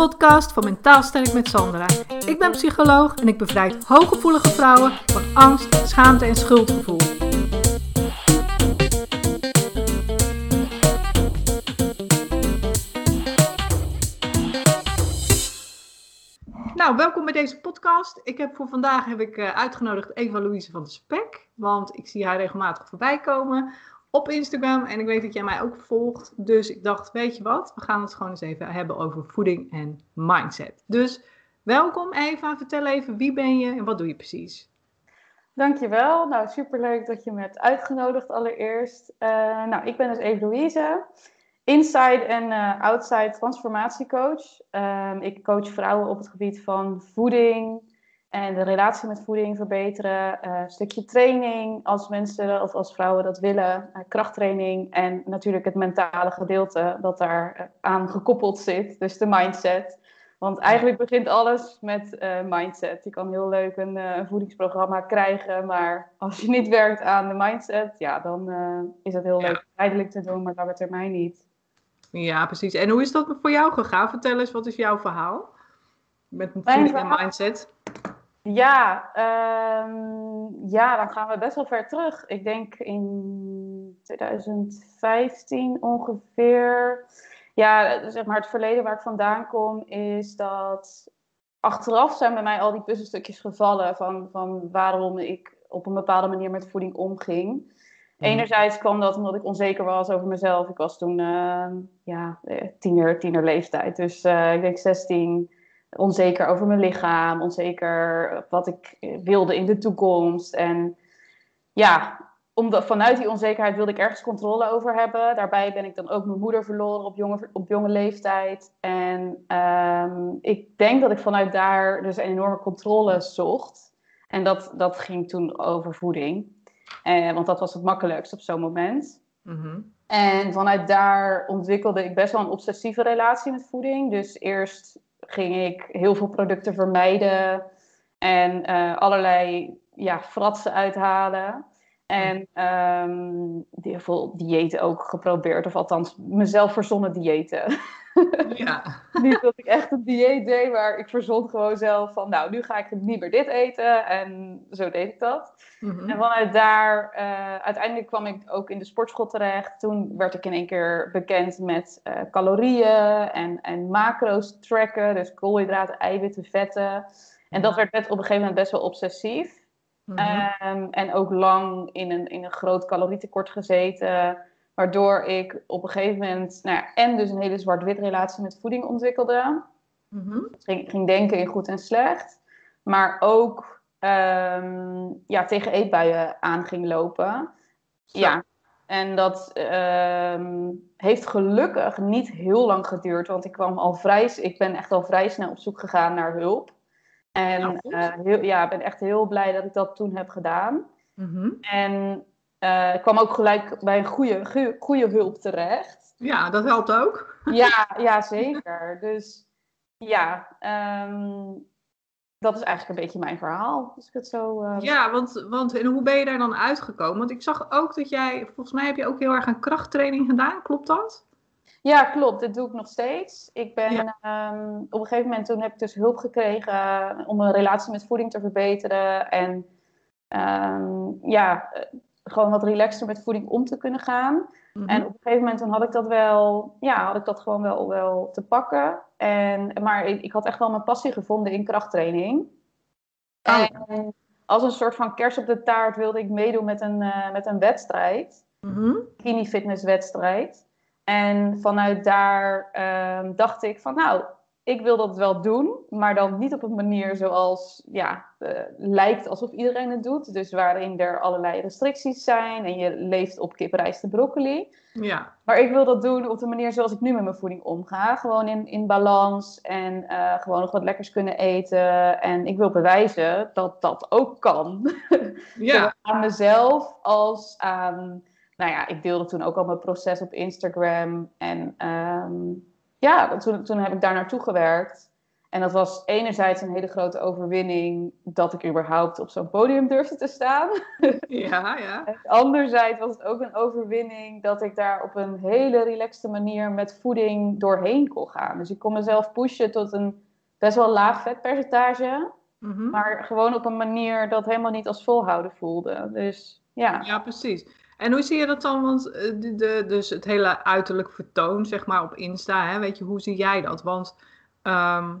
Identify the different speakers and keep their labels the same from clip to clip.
Speaker 1: podcast van Mentaal Sterk met Sandra. Ik ben psycholoog en ik bevrijd hooggevoelige vrouwen van angst, schaamte en schuldgevoel. Nou, welkom bij deze podcast. Ik heb voor vandaag heb ik, uh, uitgenodigd Eva-Louise van de Spek, want ik zie haar regelmatig voorbij komen op Instagram. En ik weet dat jij mij ook volgt. Dus ik dacht, weet je wat? We gaan het gewoon eens even hebben over voeding en mindset. Dus welkom Eva. Vertel even, wie ben je en wat doe je precies?
Speaker 2: Dankjewel. Nou, superleuk dat je me hebt uitgenodigd allereerst. Uh, nou, ik ben dus Eva Louise. Inside en uh, outside transformatiecoach. Uh, ik coach vrouwen op het gebied van voeding, en de relatie met voeding verbeteren. Uh, een stukje training als mensen of als vrouwen dat willen. Uh, krachttraining. En natuurlijk het mentale gedeelte dat daar uh, aan gekoppeld zit. Dus de mindset. Want eigenlijk begint alles met mindset. Je kan heel leuk een, voedingsprogramma krijgen. Maar als je niet werkt aan de mindset, ja, dan is het heel ja. leuk tijdelijk te doen, maar lange termijn niet.
Speaker 1: Ja, precies. En hoe is dat voor jou gegaan? Vertel eens, wat is jouw verhaal? Met voeding en mindset.
Speaker 2: Ja, um, ja, dan gaan we best wel ver terug. Ik denk in 2015 ongeveer. Ja, zeg maar het verleden waar ik vandaan kom is dat achteraf zijn bij mij al die puzzelstukjes gevallen van, van waarom ik op een bepaalde manier met voeding omging. Mhm. Enerzijds kwam dat omdat ik onzeker was over mezelf. Ik was toen uh, ja, eh, tiener, tiener leeftijd. Dus uh, ik denk 16, onzeker over mijn lichaam, onzeker wat ik wilde in de toekomst. En ja, omdat, vanuit die onzekerheid wilde ik ergens controle over hebben. Daarbij ben ik dan ook mijn moeder verloren op jonge, op jonge leeftijd. En um, ik denk dat ik vanuit daar dus een enorme controle zocht. En dat, dat ging toen over voeding. Eh, want dat was het makkelijkst op zo'n moment. Mm En vanuit daar ontwikkelde ik best wel een obsessieve relatie met voeding. Dus eerst ging ik heel veel producten vermijden en uh, allerlei ja, fratsen uithalen. En um, heel veel diëten ook geprobeerd, of althans mezelf verzonnen diëten. Ja. niet dat ik echt een dieet deed, maar ik verzon gewoon zelf van, nou, nu ga ik niet meer dit eten. En zo deed ik dat. Mm-hmm. En vanuit daar, uh, uiteindelijk kwam ik ook in de sportschool terecht. Toen werd ik in één keer bekend met uh, calorieën en, en macro's tracken. Dus koolhydraten, eiwitten, vetten. En dat werd op een gegeven moment best wel obsessief. Mm-hmm. Um, en ook lang in een, in een groot calorietekort gezeten. Waardoor ik op een gegeven moment, nou ja, en dus een hele zwart-wit relatie met voeding ontwikkelde. Mm-hmm. ging, ging, denken in goed en slecht. Maar ook um, ja, tegen eetbuien aan ging lopen. Ja, en dat um, heeft gelukkig niet heel lang geduurd. Want ik kwam al vrij, ik ben echt al vrij snel op zoek gegaan naar hulp. En uh, heel, ja, ben echt heel blij dat ik dat toen heb gedaan. Mm-hmm. En uh, ik kwam ook gelijk bij een goede, goede hulp terecht.
Speaker 1: Ja, dat helpt ook.
Speaker 2: Ja, ja zeker. Dus ja, um, dat is eigenlijk een beetje mijn verhaal. Als ik het zo, uh...
Speaker 1: Ja, want, want en hoe ben je daar dan uitgekomen? Want ik zag ook dat jij, volgens mij heb je ook heel erg aan krachttraining gedaan, klopt dat?
Speaker 2: Ja, klopt. Dat doe ik nog steeds. Ik ben ja. um, op een gegeven moment toen heb ik dus hulp gekregen om een relatie met voeding te verbeteren. En um, ja, gewoon wat relaxter met voeding om te kunnen gaan. Mm-hmm. En op een gegeven moment toen had ik dat wel, ja, had ik dat gewoon wel, wel te pakken. En, maar ik, ik had echt wel mijn passie gevonden in krachttraining. Oh. En als een soort van kers op de taart wilde ik meedoen met een, uh, met een wedstrijd. Mm-hmm. Kini fitness wedstrijd. En vanuit daar uh, dacht ik van nou, ik wil dat wel doen, maar dan niet op een manier zoals ja, uh, lijkt alsof iedereen het doet. Dus waarin er allerlei restricties zijn en je leeft op kip, rijst en broccoli. Ja. Maar ik wil dat doen op de manier zoals ik nu met mijn voeding omga. Gewoon in, in balans en uh, gewoon nog wat lekkers kunnen eten. En ik wil bewijzen dat dat ook kan. Ja. aan mezelf als aan... Nou ja, ik deelde toen ook al mijn proces op Instagram. En um, ja, toen, toen heb ik daar naartoe gewerkt. En dat was enerzijds een hele grote overwinning dat ik überhaupt op zo'n podium durfde te staan.
Speaker 1: Ja, ja.
Speaker 2: En anderzijds was het ook een overwinning dat ik daar op een hele relaxte manier met voeding doorheen kon gaan. Dus ik kon mezelf pushen tot een best wel laag vetpercentage.
Speaker 1: Mhm.
Speaker 2: Maar gewoon op een manier dat helemaal niet als volhouden voelde. Dus ja.
Speaker 1: Ja, precies. En hoe zie je dat dan? Want eh, de, dus het hele uiterlijk vertoon, zeg maar, op Insta, hè, weet je, hoe zie jij dat? Want ehm,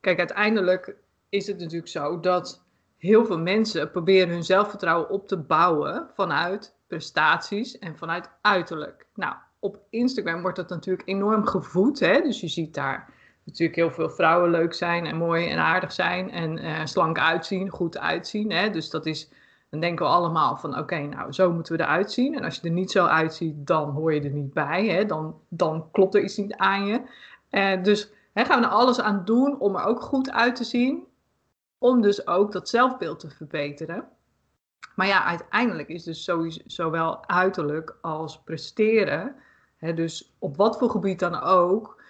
Speaker 1: kijk, uiteindelijk is het natuurlijk zo dat heel veel mensen proberen hun zelfvertrouwen op te bouwen vanuit prestaties en vanuit uiterlijk. Nou, op Instagram wordt dat natuurlijk enorm gevoed, hè? dus je ziet daar natuurlijk heel veel vrouwen leuk zijn en mooi en aardig zijn en eh, slank uitzien, goed uitzien. Hè? Dus dat is, dan denken we allemaal van oké, nou zo moeten we eruit zien. En als je er niet zo uitziet, dan hoor je er niet bij. Hè? Dan, dan klopt er iets niet aan je. Eh, dus hè, gaan we er alles aan doen om er ook goed uit te zien. Om dus ook dat zelfbeeld te verbeteren. Maar ja, uiteindelijk is dus sowieso, zowel uiterlijk als presteren, hè, dus op wat voor gebied dan ook,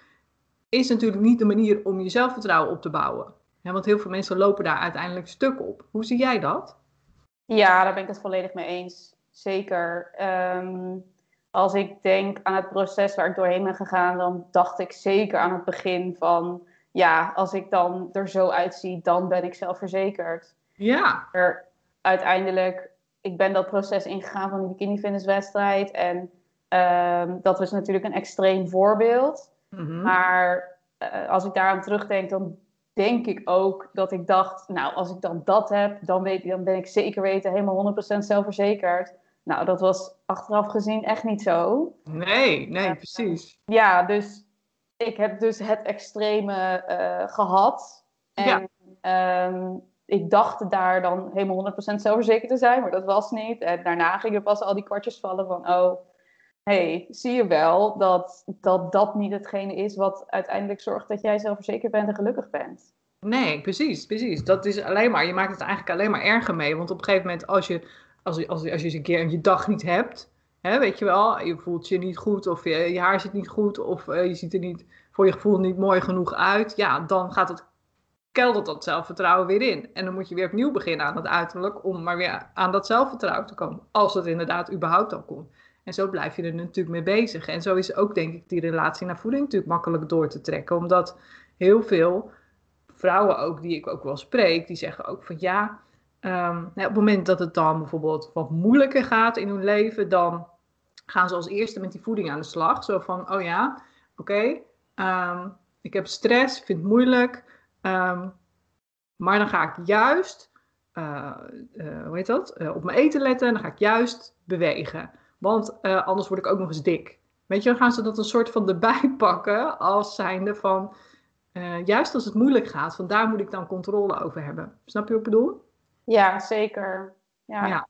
Speaker 1: is natuurlijk niet de manier om je zelfvertrouwen op te bouwen. Want heel veel mensen lopen daar uiteindelijk stuk op. Hoe zie jij dat?
Speaker 2: Ja, daar ben ik het volledig mee eens. Zeker. Ehm, als ik denk aan het proces waar ik doorheen ben gegaan, dan dacht ik zeker aan het begin van, ja, als ik dan er zo uitzie, dan ben ik zelfverzekerd.
Speaker 1: Ja,
Speaker 2: Er, uiteindelijk, ik ben dat proces ingegaan van die bikini fitnesswedstrijd en ehm, dat was natuurlijk een extreem voorbeeld.
Speaker 1: Mhm.
Speaker 2: Maar eh, als ik daaraan terugdenk, dan denk ik ook dat ik dacht, nou, als ik dan dat heb, dan, weet, dan ben ik zeker weten helemaal 100% zelfverzekerd. Nou, dat was achteraf gezien echt niet zo.
Speaker 1: nee, nee, precies.
Speaker 2: Ja, dus ik heb dus het extreme eh, gehad. En
Speaker 1: Ja.
Speaker 2: ehm, ik dacht daar dan helemaal 100% zelfverzekerd te zijn, maar dat was niet. En daarna gingen pas al die kwartjes vallen van, oh, hey, zie je wel dat, dat dat niet hetgene is wat uiteindelijk zorgt dat jij zelfverzekerd bent en gelukkig bent.
Speaker 1: Nee, precies, precies. Dat is alleen maar, je maakt het eigenlijk alleen maar erger mee. Want op een gegeven moment, als je, als je, als als je eens een keer je dag niet hebt, hè, weet je wel, je voelt je niet goed of je, je haar zit niet goed of eh, je ziet er niet voor je gevoel niet mooi genoeg uit, ja, dan gaat het, keldert dat zelfvertrouwen weer in. En dan moet je weer opnieuw beginnen aan het uiterlijk om maar weer aan dat zelfvertrouwen te komen. Als het inderdaad überhaupt al komt. En zo blijf je er natuurlijk mee bezig. En zo is ook, denk ik, die relatie naar voeding natuurlijk makkelijk door te trekken. Omdat heel veel vrouwen ook, die ik ook wel spreek, die zeggen ook van ja, ehm, nou, op het moment dat het dan bijvoorbeeld wat moeilijker gaat in hun leven, dan gaan ze als eerste met die voeding aan de slag. Zo van, oh ja, oké, ehm, ik heb stress, vind het moeilijk, ehm, maar dan ga ik juist, eh, eh, hoe heet dat, Eh, op mijn eten letten en dan ga ik juist bewegen. Want eh, anders word ik ook nog eens dik. Weet je, dan gaan ze dat een soort van erbij pakken als zijnde van, eh, juist als het moeilijk gaat, van daar moet ik dan controle over hebben. Snap je wat ik bedoel?
Speaker 2: Ja, zeker. Ja.
Speaker 1: Ja.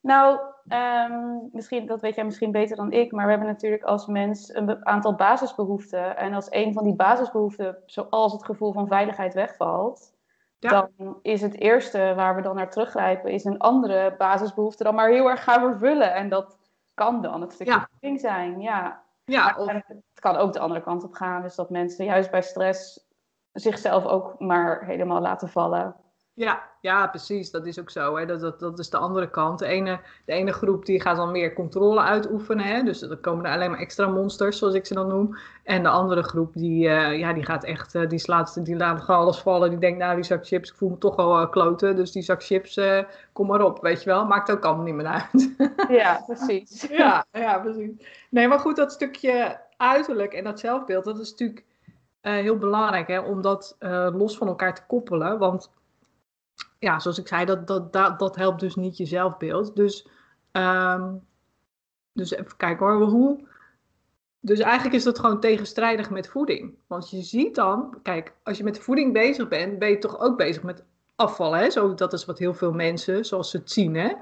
Speaker 2: Nou, ehm, misschien, dat weet jij misschien beter dan ik, maar we hebben natuurlijk als mens een aantal basisbehoeften. En als een van die basisbehoeften, zoals het gevoel van veiligheid, wegvalt,
Speaker 1: Ja.
Speaker 2: dan is het eerste waar we dan naar teruggrijpen, is een andere basisbehoefte dan maar heel erg gaan vervullen. En dat kan dan het stukje
Speaker 1: Ja.
Speaker 2: zijn, ja.
Speaker 1: Ja, of,
Speaker 2: het kan ook de andere kant op gaan, dus dat mensen juist bij stress zichzelf ook maar helemaal laten vallen.
Speaker 1: Ja, ja, precies. Dat is ook zo. Hè. Dat, dat, dat is de andere kant. De ene, de ene groep die gaat dan meer controle uitoefenen. Hè. Dus dan komen er alleen maar extra monsters, zoals ik ze dan noem. En de andere groep die, eh, ja, die gaat echt, eh, die slaat, die laat gewoon alles vallen. Die denkt, nou die zak chips, ik voel me toch al eh, kloten. Dus die zak chips, kom maar op, weet je wel. Maakt ook allemaal niet meer uit.
Speaker 2: Ja, precies.
Speaker 1: Ja, ja, precies. Nee, maar goed, dat stukje uiterlijk en dat zelfbeeld, dat is natuurlijk heel belangrijk hè, om dat los van elkaar te koppelen. Want ja, zoals ik zei, dat, dat, dat, dat helpt dus niet je zelfbeeld. Dus, ehm, dus even kijken hoor, hoe. Dus eigenlijk is dat gewoon tegenstrijdig met voeding. Want je ziet dan, kijk, als je met voeding bezig bent, ben je toch ook bezig met afvallen. Hè? Zo, dat is wat heel veel mensen, zoals ze het zien. Hè?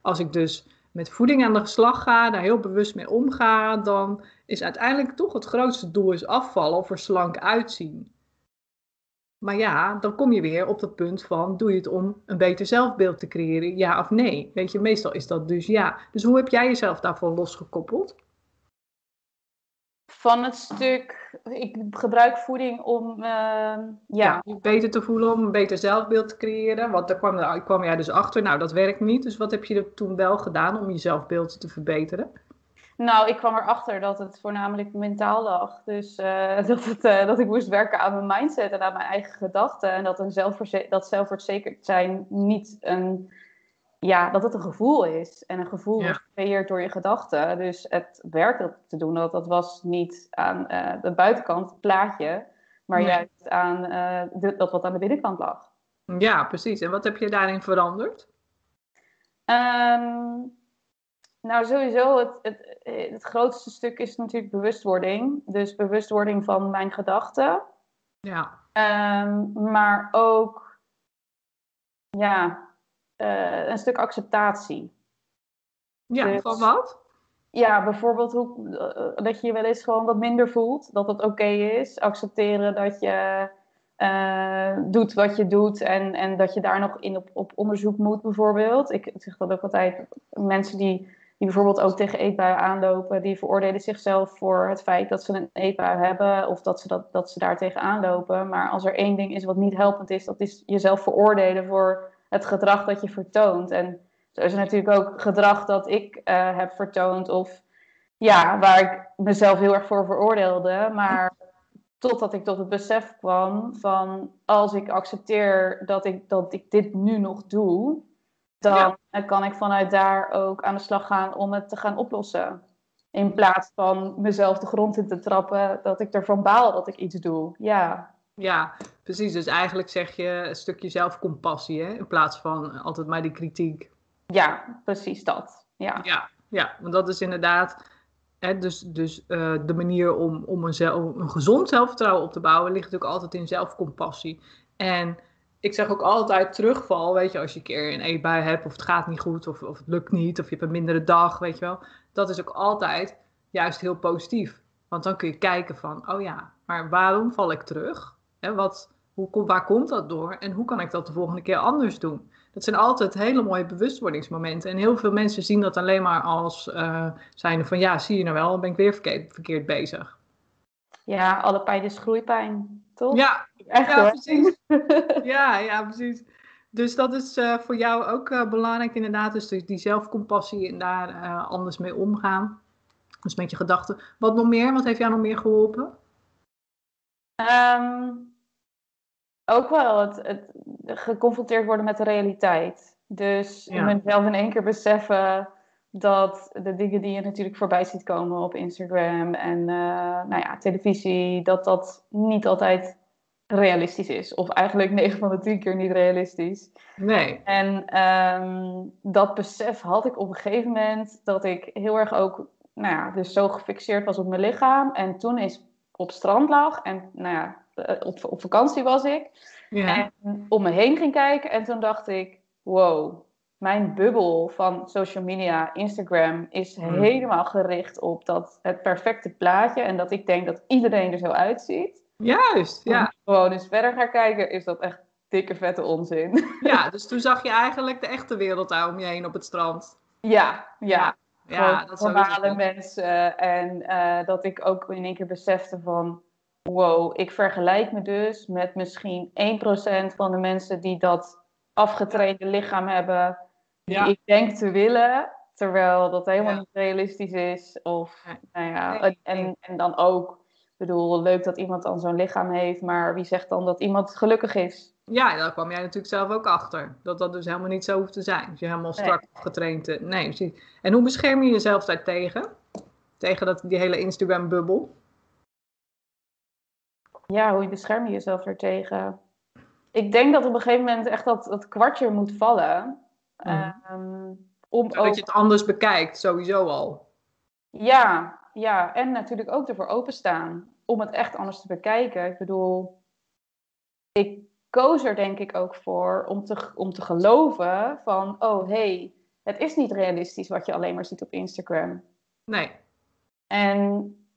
Speaker 1: Als ik dus met voeding aan de slag ga, daar heel bewust mee omga, dan is uiteindelijk toch het grootste doel is afvallen of er slank uitzien. Maar ja, dan kom je weer op dat punt van, doe je het om een beter zelfbeeld te creëren, ja of nee? Weet je, meestal is dat dus ja. Dus hoe heb jij jezelf daarvan losgekoppeld?
Speaker 2: Van het stuk ik gebruik voeding om uh, ja.
Speaker 1: ja. je beter te voelen, om een beter zelfbeeld te creëren. Want daar kwam, daar kwam jij dus achter, nou dat werkt niet. Dus wat heb je er toen wel gedaan om je zelfbeeld te verbeteren?
Speaker 2: Nou, ik kwam erachter dat het voornamelijk mentaal lag. Dus uh, dat, het, uh, dat ik moest werken aan mijn mindset en aan mijn eigen gedachten. En dat, een dat zelfverzekerd zijn niet een ja, dat het een gevoel is. En een gevoel wordt gecreëerd door je gedachten. Dus het werk dat te doen, dat, dat was niet aan uh, de buitenkant, het plaatje, maar juist aan dat wat aan de binnenkant lag.
Speaker 1: Ja, precies. En wat heb je daarin veranderd?
Speaker 2: Um, nou, sowieso, het, het, het grootste stuk is natuurlijk bewustwording. Dus bewustwording van mijn gedachten.
Speaker 1: Ja.
Speaker 2: Um, maar ook, ja, uh, een stuk acceptatie.
Speaker 1: Ja, dus, van wat?
Speaker 2: Ja, bijvoorbeeld hoe, uh, dat je je wel eens gewoon wat minder voelt. Dat het oké is. Accepteren dat je uh, doet wat je doet en, en dat je daar nog in op, op onderzoek moet, bijvoorbeeld. Ik zeg dat ook altijd. Mensen die, die bijvoorbeeld ook tegen eetbuien aanlopen, die veroordelen zichzelf voor het feit dat ze een eetbui hebben of dat ze, dat, dat ze daar tegen aanlopen. Maar als er één ding is wat niet helpend is, dat is jezelf veroordelen voor het gedrag dat je vertoont. En zo is natuurlijk ook gedrag dat ik uh, heb vertoond of ja, waar ik mezelf heel erg voor veroordeelde. Maar totdat ik tot het besef kwam van als ik accepteer dat ik, dat ik dit nu nog doe, dan kan ik vanuit daar ook aan de slag gaan om het te gaan oplossen. In plaats van mezelf de grond in te trappen, dat ik ervan baal dat ik iets doe. Ja.
Speaker 1: Ja, precies. Dus eigenlijk zeg je een stukje zelfcompassie, hè? in plaats van altijd maar die kritiek.
Speaker 2: Ja, precies dat. Ja,
Speaker 1: ja, ja want dat is inderdaad hè, dus, dus uh, de manier om, om een, zelf, een gezond zelfvertrouwen op te bouwen, ligt natuurlijk altijd in zelfcompassie. En ik zeg ook altijd terugval, weet je, als je een keer een eetbui hebt of het gaat niet goed of, of het lukt niet of je hebt een mindere dag, weet je wel. Dat is ook altijd juist heel positief. Want dan kun je kijken van, oh ja, maar waarom val ik terug? Hè, wat, hoe, waar komt dat door en hoe kan ik dat de volgende keer anders doen? Dat zijn altijd hele mooie bewustwordingsmomenten. En heel veel mensen zien dat alleen maar als uh, zijnde van ja, zie je nou wel, ben ik weer verkeerd, verkeerd bezig.
Speaker 2: Ja, alle pijn is groeipijn, toch?
Speaker 1: Ja, Echt, ja precies. ja, ja, precies. Dus dat is uh, voor jou ook uh, belangrijk inderdaad. Dus die zelfcompassie en daar uh, anders mee omgaan. Dus met je gedachten. Wat nog meer? Wat heeft jou nog meer geholpen?
Speaker 2: Um, ook wel het, het, geconfronteerd worden met de realiteit. Dus ja. mezelf in één keer beseffen dat de dingen die je natuurlijk voorbij ziet komen op Instagram en uh, nou ja, televisie, dat dat niet altijd realistisch is. Of eigenlijk 9 van de 10 keer niet realistisch.
Speaker 1: Nee.
Speaker 2: En um, dat besef had ik op een gegeven moment dat ik heel erg ook, nou ja, dus zo gefixeerd was op mijn lichaam. En toen is op strand lag en nou ja, eh, op, op vakantie was ik. Ja. En om me heen ging kijken en toen dacht ik, wow, mijn bubbel van social media, Instagram, is hmm. helemaal gericht op dat het perfecte plaatje. En dat ik denk dat iedereen er zo uitziet.
Speaker 1: Juist, ja. Als
Speaker 2: gewoon eens verder gaan kijken, is dat echt dikke vette onzin.
Speaker 1: Ja, dus toen zag je eigenlijk de echte wereld daar om je heen op het strand.
Speaker 2: Ja, ja. Ja, dat normale mensen. En uh, dat ik ook in één keer besefte van... Wow, ik vergelijk me dus met misschien 1% van de mensen die dat afgetrainde lichaam hebben... Die ik denk te willen, terwijl dat helemaal niet realistisch is. Of, nou ja, en, en, dan ook ik bedoel, leuk dat iemand dan zo'n lichaam heeft, maar wie zegt dan dat iemand gelukkig is?
Speaker 1: Ja, daar kwam jij natuurlijk zelf ook achter. Dat dat dus helemaal niet zo hoeft te zijn. Als je helemaal strak nee. getraind Nee, precies. En hoe bescherm je jezelf daar tegen? Tegen dat, die hele Instagram-bubbel?
Speaker 2: Ja, hoe bescherm je jezelf er tegen? Ik denk dat op een gegeven moment echt dat, dat kwartje moet vallen.
Speaker 1: Mm. Om je het anders bekijkt, sowieso al.
Speaker 2: Ja, ja, en natuurlijk ook ervoor openstaan om het echt anders te bekijken. Ik bedoel, ik koos er denk ik ook voor om te, om te geloven van, oh hey, het is niet realistisch wat je alleen maar ziet op Instagram.
Speaker 1: Nee.
Speaker 2: En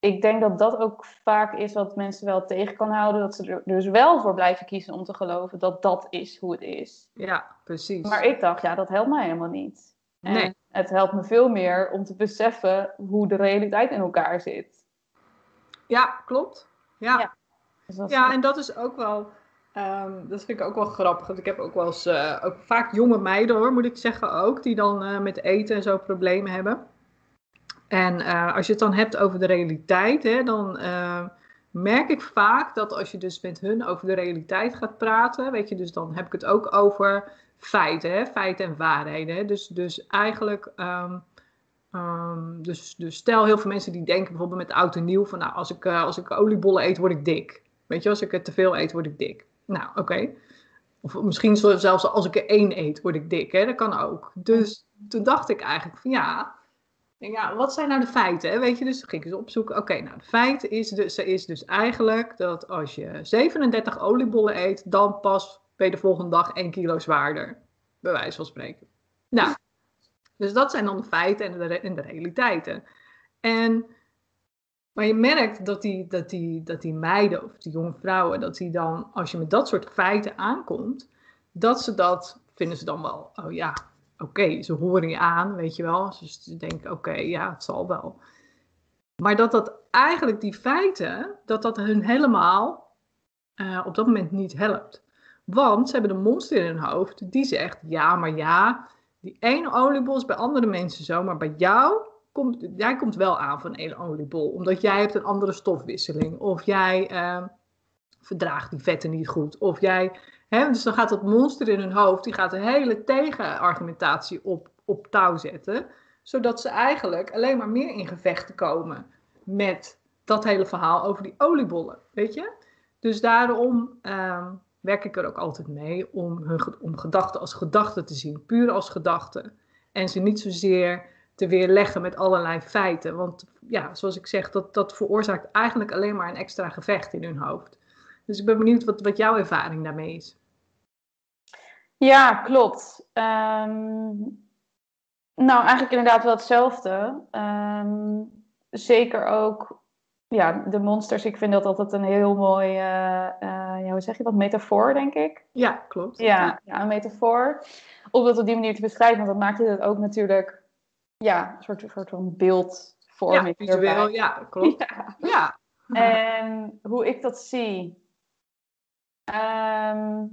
Speaker 2: ik denk dat dat ook vaak is wat mensen wel tegen kan houden. Dat ze er dus wel voor blijven kiezen om te geloven dat dat is hoe het is.
Speaker 1: Ja, precies.
Speaker 2: Maar ik dacht, ja, dat helpt mij helemaal niet. nee het helpt me veel meer om te beseffen hoe de realiteit in elkaar zit.
Speaker 1: Ja, klopt. Ja,
Speaker 2: Ja. Dus
Speaker 1: ja en dat is ook wel, ehm, dat vind ik ook wel grappig. Want ik heb ook wel eens, eh, ook vaak jonge meiden hoor, moet ik zeggen ook, die dan eh, met eten en zo problemen hebben. En eh, als je het dan hebt over de realiteit, hè, dan eh, merk ik vaak dat als je dus met hun over de realiteit gaat praten, weet je, dus dan heb ik het ook over feiten, hè, feiten en waarheden. Dus, dus eigenlijk, ehm, ehm, dus, dus stel heel veel mensen die denken bijvoorbeeld met oud en nieuw van, nou, als ik, eh, als ik oliebollen eet, word ik dik. Weet je, als ik te veel eet, word ik dik. Nou, oké. Of misschien zelfs als ik er één eet, word ik dik. Hè? Dat kan ook. Dus toen dacht ik eigenlijk van ja, ja, wat zijn nou de feiten? Hè? Weet je, dus ging ik eens opzoeken. Oké, nou, de feit is dus, is dus eigenlijk dat als je 37 oliebollen eet, dan pas ben je de volgende dag 1 kilo zwaarder. Bij wijze van spreken. Nou, dus dat zijn dan de feiten en de, en de realiteiten. En, maar je merkt dat die, dat, die, dat die meiden of die jonge vrouwen, dat die dan, als je met dat soort feiten aankomt, dat ze dat, vinden ze dan wel, oh ja, oké, ze horen je aan, weet je wel. Dus ze denken, oké, ja, het zal wel. Maar dat dat eigenlijk die feiten, dat dat hun helemaal eh, op dat moment niet helpt. Want ze hebben een monster in hun hoofd die zegt, ja, maar ja, die ene oliebol is bij andere mensen zo, maar bij jou komt, jij komt wel aan van één oliebol. Omdat jij hebt een andere stofwisseling. Of jij eh, verdraagt die vetten niet goed. Of jij Dus dan gaat dat monster in hun hoofd, die gaat een hele tegenargumentatie op, op touw zetten. Zodat ze eigenlijk alleen maar meer in gevechten komen met dat hele verhaal over die oliebollen. Weet je? Dus daarom ehm, werk ik er ook altijd mee om, hun, om gedachten als gedachten te zien. Puur als gedachten. En ze niet zozeer te weerleggen met allerlei feiten. Want ja, zoals ik zeg, dat, dat veroorzaakt eigenlijk alleen maar een extra gevecht in hun hoofd. Dus ik ben benieuwd wat, wat jouw ervaring daarmee is.
Speaker 2: Ja, klopt. Ehm, nou, eigenlijk inderdaad wel hetzelfde. Ehm, zeker ook, ja, de monsters. Ik vind dat altijd een heel mooi, eh, eh, ja, hoe zeg je dat, metafoor, denk ik.
Speaker 1: Ja, klopt.
Speaker 2: Ja, ja, een metafoor. Om dat op die manier te beschrijven, want dat maakt het ook natuurlijk, ja, een soort, soort van
Speaker 1: Ja,
Speaker 2: beeldvorming.
Speaker 1: visueel,
Speaker 2: erbij.
Speaker 1: ja, klopt.
Speaker 2: Ja.
Speaker 1: Ja.
Speaker 2: En hoe ik dat zie. Ehm,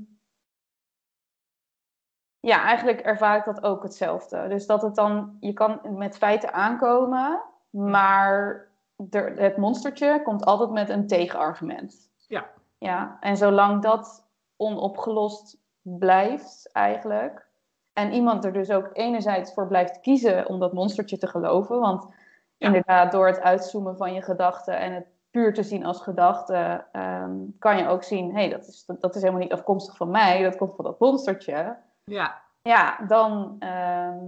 Speaker 2: ja, eigenlijk ervaar ik dat ook hetzelfde. Dus dat het dan, je kan met feiten aankomen, maar er, het monstertje komt altijd met een tegenargument.
Speaker 1: Ja.
Speaker 2: Ja, en zolang dat onopgelost blijft eigenlijk, en iemand er dus ook enerzijds voor blijft kiezen om dat monstertje te geloven, want
Speaker 1: Ja.
Speaker 2: inderdaad door het uitzoomen van je gedachten en het puur te zien als gedachte, ehm, kan je ook zien, hé, hey, dat, is, dat, dat is helemaal niet afkomstig van mij, dat komt van dat monstertje.
Speaker 1: Ja.
Speaker 2: Ja, dan ehm,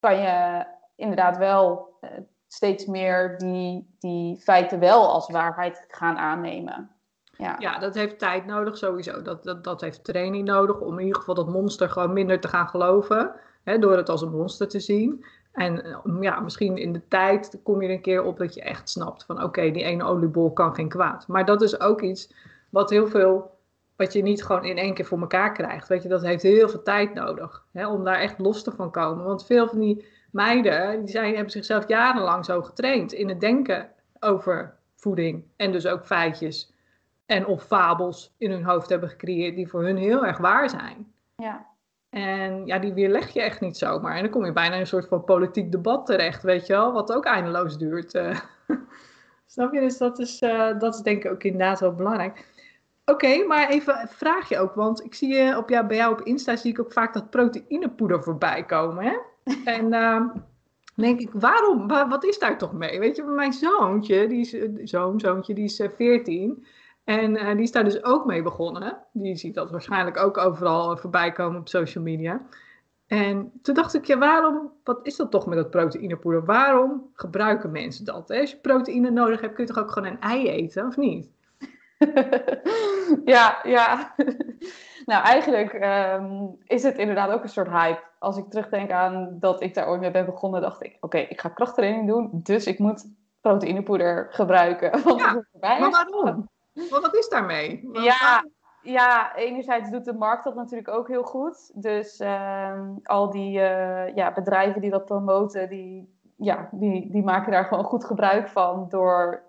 Speaker 2: kan je inderdaad wel eh, steeds meer die, die feiten wel als waarheid gaan aannemen. Ja,
Speaker 1: ja, dat heeft tijd nodig sowieso. Dat, dat, dat heeft training nodig om in ieder geval dat monster gewoon minder te gaan geloven. Hè, door het als een monster te zien. En eh, ja, misschien in de tijd kom je er een keer op dat je echt snapt van oké, die ene oliebol kan geen kwaad. Maar dat is ook iets wat heel veel, wat je niet gewoon in één keer voor elkaar krijgt. Weet je, dat heeft heel veel tijd nodig hè, om daar echt los te van komen. Want veel van die meiden, die zijn, hebben zichzelf jarenlang zo getraind in het denken over voeding en dus ook feitjes en of fabels in hun hoofd hebben gecreëerd die voor hun heel erg waar zijn.
Speaker 2: ja.
Speaker 1: En ja, die weerleg je echt niet zomaar. En dan kom je bijna in een soort van politiek debat terecht, weet je wel, wat ook eindeloos duurt. eh. Snap je? Dus dat is, eh, dat is denk ik ook inderdaad wel belangrijk. Oké, maar even een vraagje ook, want ik zie je op jou, bij jou op Insta zie ik ook vaak dat proteïnepoeder voorbij komen, hè? En ehm, denk ik, waarom? Wa- Wat is daar toch mee? Weet je, mijn zoontje, die is, eh, zoon, zoontje, die is eh, 14. En eh, die is daar dus ook mee begonnen. Die ziet dat waarschijnlijk ook overal eh, voorbij komen op social media. En toen dacht ik, ja, waarom, wat is dat toch met dat proteïnepoeder? Waarom gebruiken mensen dat? Hè? Als je proteïne nodig hebt, kun je toch ook gewoon een ei eten, of niet?
Speaker 2: ja, ja. nou, eigenlijk ehm, is het inderdaad ook een soort hype. Als ik terugdenk aan dat ik daar ooit mee ben begonnen, dacht ik: oké, ik ga krachttraining doen, dus ik moet proteïnepoeder gebruiken. Want
Speaker 1: Ja. Maar waarom? Wat, wat is daarmee?
Speaker 2: Ja, ja, enerzijds doet de markt dat natuurlijk ook heel goed. Dus ehm, al die eh, ja, bedrijven die dat promoten, die, ja, die, die maken daar gewoon goed gebruik van door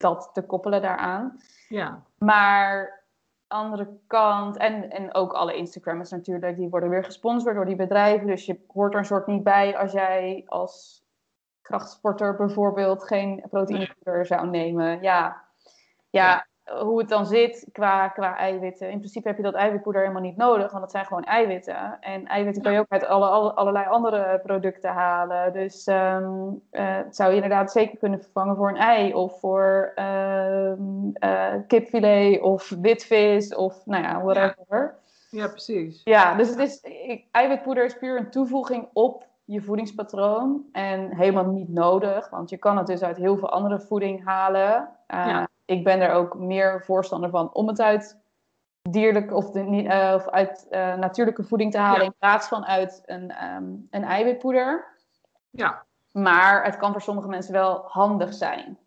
Speaker 2: dat te koppelen daaraan.
Speaker 1: Ja.
Speaker 2: Maar andere kant, en, en ook alle Instagrammers natuurlijk, die worden weer gesponsord door die bedrijven. Dus je hoort er een soort niet bij als jij als krachtsporter bijvoorbeeld geen proteïnepoeder zou nemen. Ja, ja, hoe het dan zit qua, qua eiwitten. In principe heb je dat eiwitpoeder helemaal niet nodig, want het zijn gewoon eiwitten. En eiwitten kan je ook uit alle, alle, allerlei andere producten halen. Dus um, uh, het zou je inderdaad zeker kunnen vervangen voor een ei of voor um, uh, kipfilet of witvis of nou ja, whatever.
Speaker 1: Ja, precies.
Speaker 2: Ja, dus het is, ik, eiwitpoeder is puur een toevoeging op je voedingspatroon. En helemaal niet nodig, want je kan het dus uit heel veel andere voeding halen. Uh, ja ik ben er ook meer voorstander van om het uit dierlijk of, de, uh, of uit uh, natuurlijke voeding te halen in plaats van uit een, um, een eiwitpoeder.
Speaker 1: Ja.
Speaker 2: Maar het kan voor sommige mensen wel handig zijn.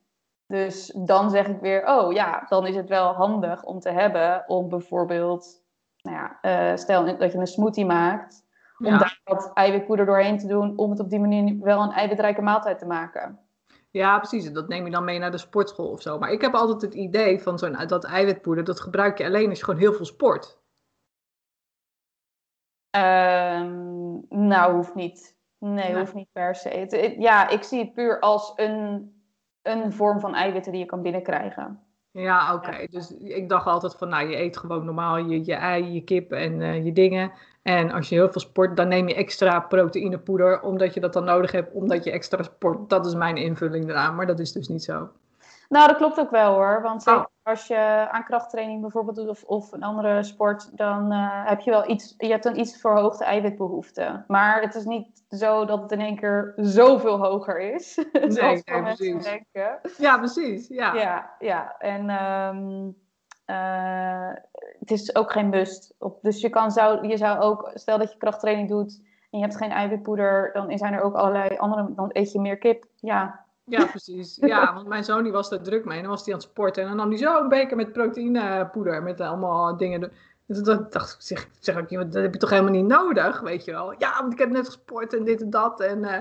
Speaker 2: Dus dan zeg ik weer, oh ja, dan is het wel handig om te hebben om bijvoorbeeld, nou ja, uh, stel dat je een smoothie maakt, om ja. daar wat eiwitpoeder doorheen te doen, om het op die manier wel een eiwitrijke maaltijd te maken.
Speaker 1: Ja, precies. Dat neem je dan mee naar de sportschool of zo. Maar ik heb altijd het idee van zo'n dat eiwitpoeder, dat gebruik je alleen als je gewoon heel veel sport.
Speaker 2: Um, nou, hoeft niet. Nee, hoeft niet per se. Het, het, ja, ik zie het puur als een, een vorm van eiwitten die je kan binnenkrijgen.
Speaker 1: Ja, oké. Okay. Dus ik dacht altijd van, nou, je eet gewoon normaal je, je ei, je kip en uh, je dingen. En als je heel veel sport, dan neem je extra proteïnepoeder, omdat je dat dan nodig hebt, omdat je extra sport. Dat is mijn invulling eraan, maar dat is dus niet zo.
Speaker 2: Nou, dat klopt ook wel hoor. Want oh. als je aan krachttraining bijvoorbeeld doet of, of een andere sport, dan uh, heb je wel iets, je hebt een iets verhoogde eiwitbehoefte. Maar het is niet zo dat het in één keer zoveel hoger is.
Speaker 1: Nee, zoals nee, precies. Denken. Ja, precies. Ja,
Speaker 2: ja, ja. En um, uh, het is ook geen must. Op, dus je, kan, zou, je zou ook, stel dat je krachttraining doet en je hebt geen eiwitpoeder, dan zijn er ook allerlei andere, dan eet je meer kip. Ja,
Speaker 1: ja, precies. Ja, want mijn zoon die was er druk mee. En dan was hij aan het sporten. En dan nam hij zo een beker met proteïnepoeder. Met allemaal dingen. Dus dan dacht ik, zeg, zeg ik, dat heb je toch helemaal niet nodig, weet je wel. Ja, want ik heb net gesport en dit en dat. En uh,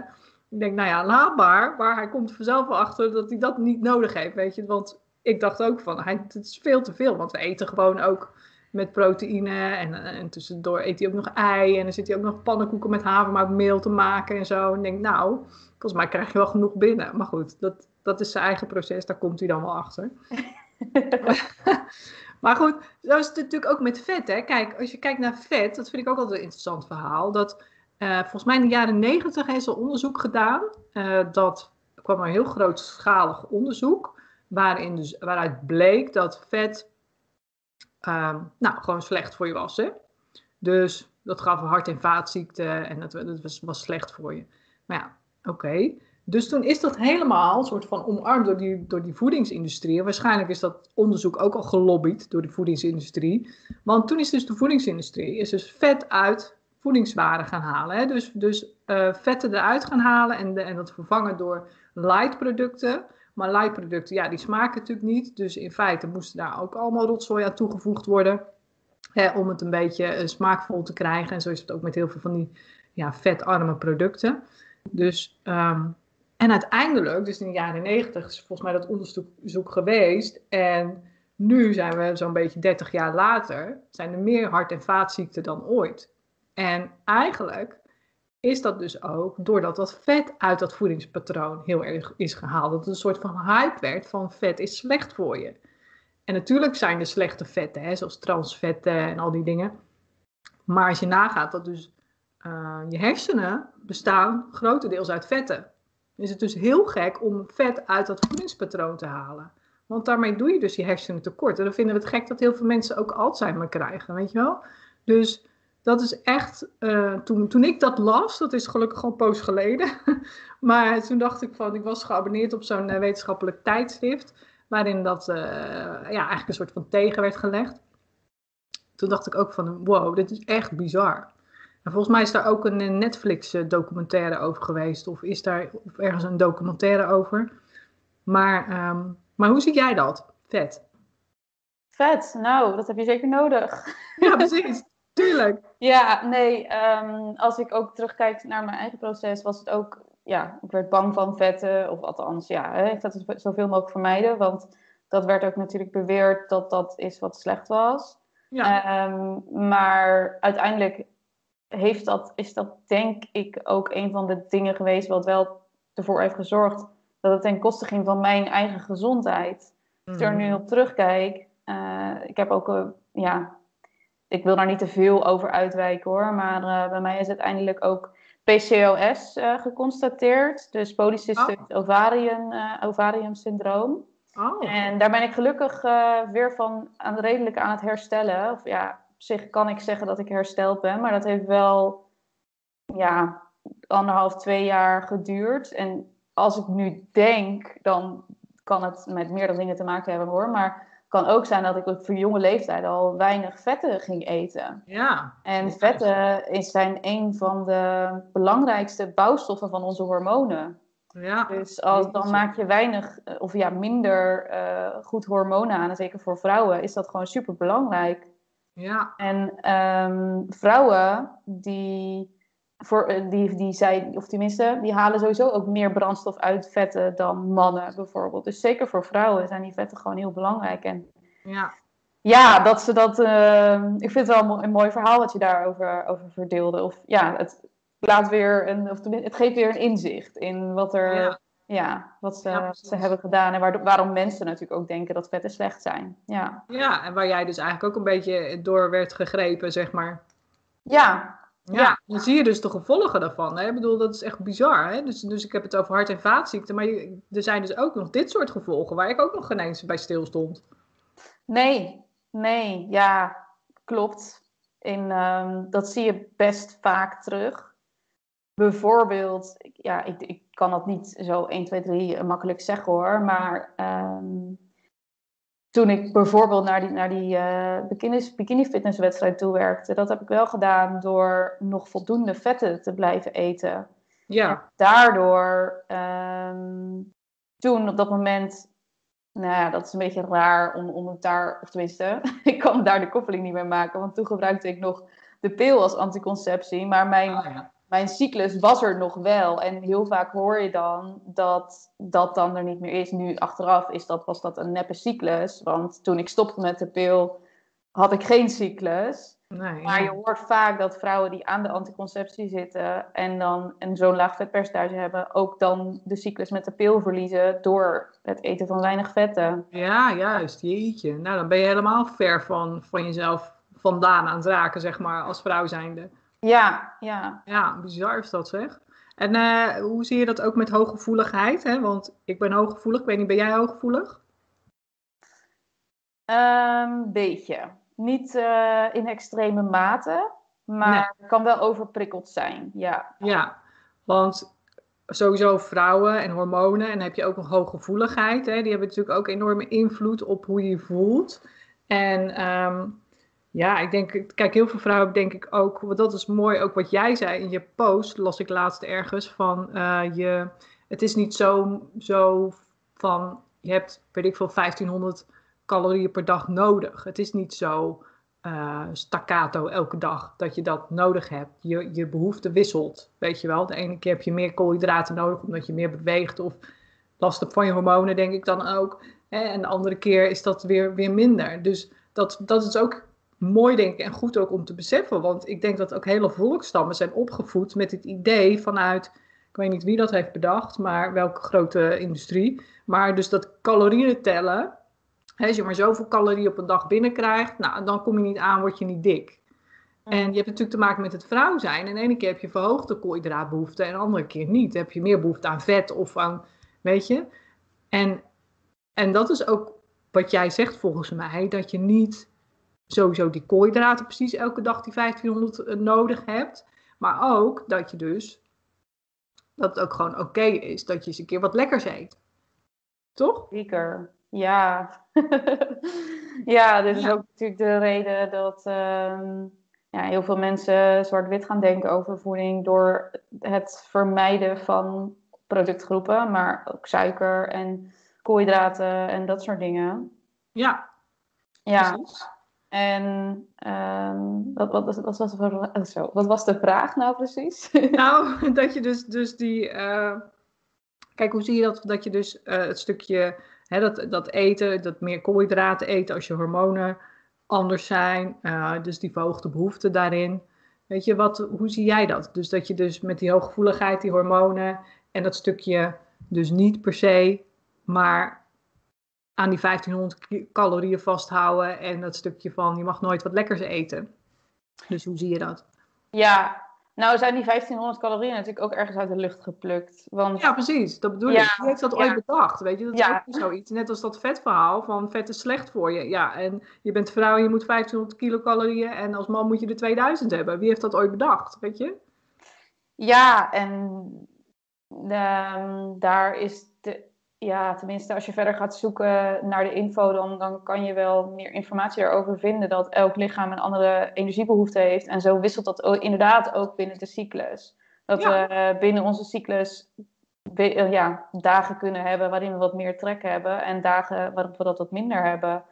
Speaker 1: ik denk, nou ja, laat maar. Maar hij komt er vanzelf wel achter dat hij dat niet nodig heeft, weet je. Want ik dacht ook van, hij, het is veel te veel. Want we eten gewoon ook met proteïne. En, en tussendoor eet hij ook nog ei. En dan zit hij ook nog pannenkoeken met havermoutmeel te maken en zo. En ik denk, nou, volgens mij krijg je wel genoeg binnen. Maar goed, dat, dat is zijn eigen proces. Daar komt hij dan wel achter. maar goed, zo is het natuurlijk ook met vet. Hè? Kijk, als je kijkt naar vet, dat vind ik ook altijd een interessant verhaal. Dat uh, volgens mij in de jaren negentig is er onderzoek gedaan. Uh, dat kwam een heel grootschalig onderzoek. Waarin dus, waaruit bleek dat vet um, nou, gewoon slecht voor je was. Hè? Dus dat gaf hart- en vaatziekten en dat, dat was, was slecht voor je. Maar ja, oké. Dus toen is dat helemaal een soort van omarmd door die, door die voedingsindustrie. Waarschijnlijk is dat onderzoek ook al gelobbyd door de voedingsindustrie. Want toen is dus de voedingsindustrie is dus vet uit voedingswaren gaan halen. Hè? Dus, dus uh, vetten eruit gaan halen en, en dat vervangen door light producten. Maar light producten, ja, die smaken natuurlijk niet. Dus in feite moesten daar ook allemaal rotzooi aan toegevoegd worden. Hè, om het een beetje uh, smaakvol te krijgen. En zo is het ook met heel veel van die ja, vetarme producten. Dus, um, en uiteindelijk, dus in de jaren negentig, is volgens mij dat onderzoek geweest. En nu zijn we zo'n beetje 30 jaar later, zijn er meer hart- en vaatziekten dan ooit. En eigenlijk is dat dus ook doordat dat vet uit dat voedingspatroon heel erg is gehaald. Dat het een soort van hype werd van vet is slecht voor je. En natuurlijk zijn er slechte vetten, hè, zoals transvetten en al die dingen. Maar als je nagaat dat dus uh, je hersenen bestaan grotendeels uit vetten. Is het dus heel gek om vet uit dat voedingspatroon te halen. Want daarmee doe je dus je hersenen tekort. En dan vinden we het gek dat heel veel mensen ook Alzheimer krijgen, weet je wel? Dus dat is echt, uh, toen, toen ik dat las, dat is gelukkig al een poos geleden. maar toen dacht ik van, ik was geabonneerd op zo'n uh, wetenschappelijk tijdschrift. Waarin dat uh, ja, eigenlijk een soort van tegen werd gelegd. Toen dacht ik ook van, wow, dit is echt bizar. En volgens mij is daar ook een Netflix documentaire over geweest. Of is daar of ergens een documentaire over. Maar, um, maar hoe zie jij dat? Vet.
Speaker 2: Vet, nou, dat heb je zeker nodig.
Speaker 1: Ja, precies. Tuurlijk.
Speaker 2: Ja, nee, um, als ik ook terugkijk naar mijn eigen proces, was het ook ja, ik werd bang van vetten. Of althans, ja, hè, ik zou het zoveel mogelijk vermijden. Want dat werd ook natuurlijk beweerd dat dat is wat slecht was.
Speaker 1: Ja.
Speaker 2: Ehm, maar uiteindelijk heeft dat, is dat denk ik ook een van de dingen geweest wat wel ervoor heeft gezorgd dat het ten koste ging van mijn eigen gezondheid. Als ik er nu
Speaker 1: Mhm.
Speaker 2: op terugkijk, eh, ik heb ook, eh, ja, ik wil daar niet te veel over uitwijken hoor, maar eh, bij mij is uiteindelijk ook PCOS eh, geconstateerd, dus polycystic ovarium, eh, ovarium syndroom.
Speaker 1: Oh.
Speaker 2: En daar ben ik gelukkig weer van aan, redelijk aan het herstellen. Of ja, op zich kan ik zeggen dat ik hersteld ben, maar dat heeft wel ja, anderhalf, twee jaar geduurd. En als ik nu denk, dan kan het met meerdere dingen te maken hebben hoor. Maar kan ook zijn dat ik op voor jonge leeftijd al weinig vetten ging eten.
Speaker 1: Ja.
Speaker 2: En vetten is, zijn een van de belangrijkste bouwstoffen van onze hormonen.
Speaker 1: Ja.
Speaker 2: Dus als, dan maak je weinig eh, of ja, minder eh, goed hormonen aan. En zeker voor vrouwen is dat gewoon super belangrijk.
Speaker 1: Ja.
Speaker 2: En ehm, vrouwen die, voor, eh, die, die zijn, of tenminste, die halen sowieso ook meer brandstof uit vetten dan mannen bijvoorbeeld. Dus zeker voor vrouwen zijn die vetten gewoon heel belangrijk. En
Speaker 1: Ja.
Speaker 2: ja, dat ze dat. eh, ik vind het wel een mo- een mooi verhaal wat je daarover over verdeelde. Of ja, het laat weer een, of tenminste, het geeft weer een inzicht in wat er,
Speaker 1: Ja.
Speaker 2: ja, wat ze,
Speaker 1: Ja,
Speaker 2: ze hebben gedaan en waarom mensen natuurlijk ook denken dat vetten slecht zijn. Ja,
Speaker 1: Ja, en waar jij dus eigenlijk ook een beetje door werd gegrepen, zeg maar.
Speaker 2: ja,
Speaker 1: Ja,
Speaker 2: Ja.
Speaker 1: dan zie je dus de gevolgen daarvan. Hè? Ik bedoel, dat is echt bizar. Hè? Dus, dus ik heb het over hart- en vaatziekten. Maar je- er zijn dus ook nog dit soort gevolgen waar ik ook nog geen eens bij stil stond.
Speaker 2: nee, nee, ja, klopt. In, ehm, dat zie je best vaak terug. Bijvoorbeeld, ik- ja, ik, ik kan dat niet zo 1, 2, 3 makkelijk zeggen hoor, maar ehm, toen ik bijvoorbeeld naar die, naar die eh, bikini, bikini fitnesswedstrijd toe werkte, dat heb ik wel gedaan door nog voldoende vetten te blijven eten.
Speaker 1: Ja,
Speaker 2: Daardoor, ehm, toen op dat moment, nou ja, dat is een beetje raar om, om het daar, of tenminste, ik kan daar de koppeling niet mee maken, want toen gebruikte ik nog de pil als anticonceptie, maar mijn,
Speaker 1: Ah, ja.
Speaker 2: Mijn cyclus was er nog wel. En heel vaak hoor je dan dat dat dan er niet meer is. Nu achteraf is dat, was dat een neppe cyclus, want toen ik stopte met de pil had ik geen cyclus.
Speaker 1: Nee,
Speaker 2: Maar
Speaker 1: ja.
Speaker 2: je hoort vaak dat vrouwen die aan de anticonceptie zitten en dan een zo'n laag vetpercentage hebben, ook dan de cyclus met de pil verliezen door het eten van weinig vetten.
Speaker 1: Ja, juist. Jeetje. Nou, dan ben je helemaal ver van, van jezelf vandaan aan het raken, zeg maar, als vrouw zijnde.
Speaker 2: Ja, ja.
Speaker 1: Ja, bizar is dat zeg. En eh, hoe zie je dat ook met hooggevoeligheid? Hè? Want ik ben hooggevoelig. Ik weet niet, ben jij hooggevoelig?
Speaker 2: Een beetje. Niet eh, in extreme mate, maar kan wel overprikkeld zijn. Ja.
Speaker 1: Ja, want sowieso vrouwen en hormonen en dan heb je ook nog hooggevoeligheid. Hè? Die hebben natuurlijk ook enorme invloed op hoe je je voelt. En ehm, ja, ik denk, kijk, heel veel vrouwen denk ik ook, want dat is mooi ook wat jij zei in je post, las ik laatst ergens, van eh, je, het is niet zo, zo van, je hebt, weet ik veel, 1500 calorieën per dag nodig. Het is niet zo eh, staccato elke dag dat je dat nodig hebt. Je, je behoefte wisselt, weet je wel. De ene keer heb je meer koolhydraten nodig omdat je meer beweegt of last hebt van je hormonen, denk ik dan ook. Hè? En de andere keer is dat weer, weer minder. Dus dat, dat is ook mooi, denk ik, en goed ook om te beseffen. Want ik denk dat ook hele volkstammen zijn opgevoed met het idee vanuit, ik weet niet wie dat heeft bedacht, maar welke grote industrie. Maar dus dat calorieën tellen, hè, als je maar zoveel calorieën op een dag binnenkrijgt, nou, dan kom je niet aan, word je niet dik. En je hebt natuurlijk te maken met het vrouw zijn. En de ene keer heb je verhoogde koolhydraatbehoefte en de andere keer niet. Dan heb je meer behoefte aan vet of aan, weet je. En, en dat is ook wat jij zegt volgens mij, dat je niet sowieso die koolhydraten precies elke dag die 1500 nodig hebt. Maar ook dat je dus, dat het ook gewoon oké is dat je eens een keer wat lekkers eet. Toch?
Speaker 2: Zeker. Ja. ja, dit is
Speaker 1: Ja.
Speaker 2: ook natuurlijk de reden dat ehm, ja, heel veel mensen zwart-wit gaan denken over voeding door het vermijden van productgroepen, maar ook suiker en koolhydraten en dat soort dingen.
Speaker 1: Ja,
Speaker 2: Ja,
Speaker 1: precies.
Speaker 2: En um, wat, wat, was de, oh, wat was de vraag nou precies?
Speaker 1: Nou, dat je dus, dus die. Uh, kijk, hoe zie je dat? Dat je dus uh, het stukje. Hè, dat, dat eten, dat meer koolhydraten eten als je hormonen anders zijn. Uh, dus die verhoogde behoefte daarin. Weet je, wat, hoe zie jij dat? Dus dat je dus met die hooggevoeligheid, die hormonen en dat stukje dus niet per se, maar aan die 1500 calorieën vasthouden en dat stukje van je mag nooit wat lekkers eten. Dus hoe zie je dat?
Speaker 2: Ja, nou zijn die 1500 calorieën natuurlijk ook ergens uit de lucht geplukt. Want...
Speaker 1: Ja, precies. Dat bedoel ik. Wie heeft dat ooit bedacht? Weet je, dat is ja. ook zoiets. Net als dat vetverhaal van vet is slecht voor je. Ja, en je bent vrouw en je moet 1500 kilocalorieën en als man moet je er 2000 hebben. Wie heeft dat ooit bedacht? Weet je?
Speaker 2: Ja, en um, daar is ja, tenminste, als je verder gaat zoeken naar de info, dan, dan kan je wel meer informatie erover vinden dat elk lichaam een andere energiebehoefte heeft. En zo wisselt dat ook, inderdaad ook binnen de cyclus. Dat we binnen onze cyclus eh, ja, dagen kunnen hebben waarin we wat meer trek hebben en dagen waarop we dat wat minder hebben.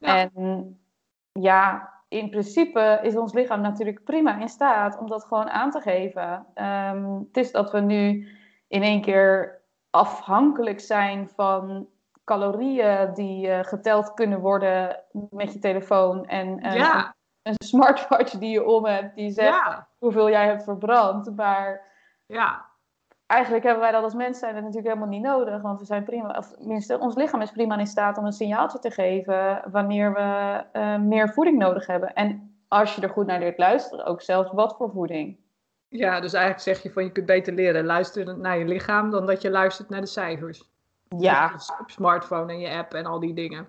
Speaker 2: En ja, in principe is ons lichaam natuurlijk prima in staat om dat gewoon aan te geven. Um, het is dat we nu in één keer afhankelijk zijn van calorieën die uh, geteld kunnen worden met je telefoon en uh, een smartwatch die je om hebt die zegt hoeveel jij hebt verbrand. Maar
Speaker 1: ja.
Speaker 2: eigenlijk hebben wij dat als mens zijn natuurlijk helemaal niet nodig, want we zijn prima, of tenminste ons lichaam is prima in staat om een signaaltje te geven wanneer we uh, meer voeding nodig hebben. En als je er goed naar leert luisteren, ook zelfs wat voor voeding.
Speaker 1: Ja, dus eigenlijk zeg je van je kunt beter leren luisteren naar je lichaam dan dat je luistert naar de cijfers.
Speaker 2: Ja.
Speaker 1: op smartphone en je app en al die dingen.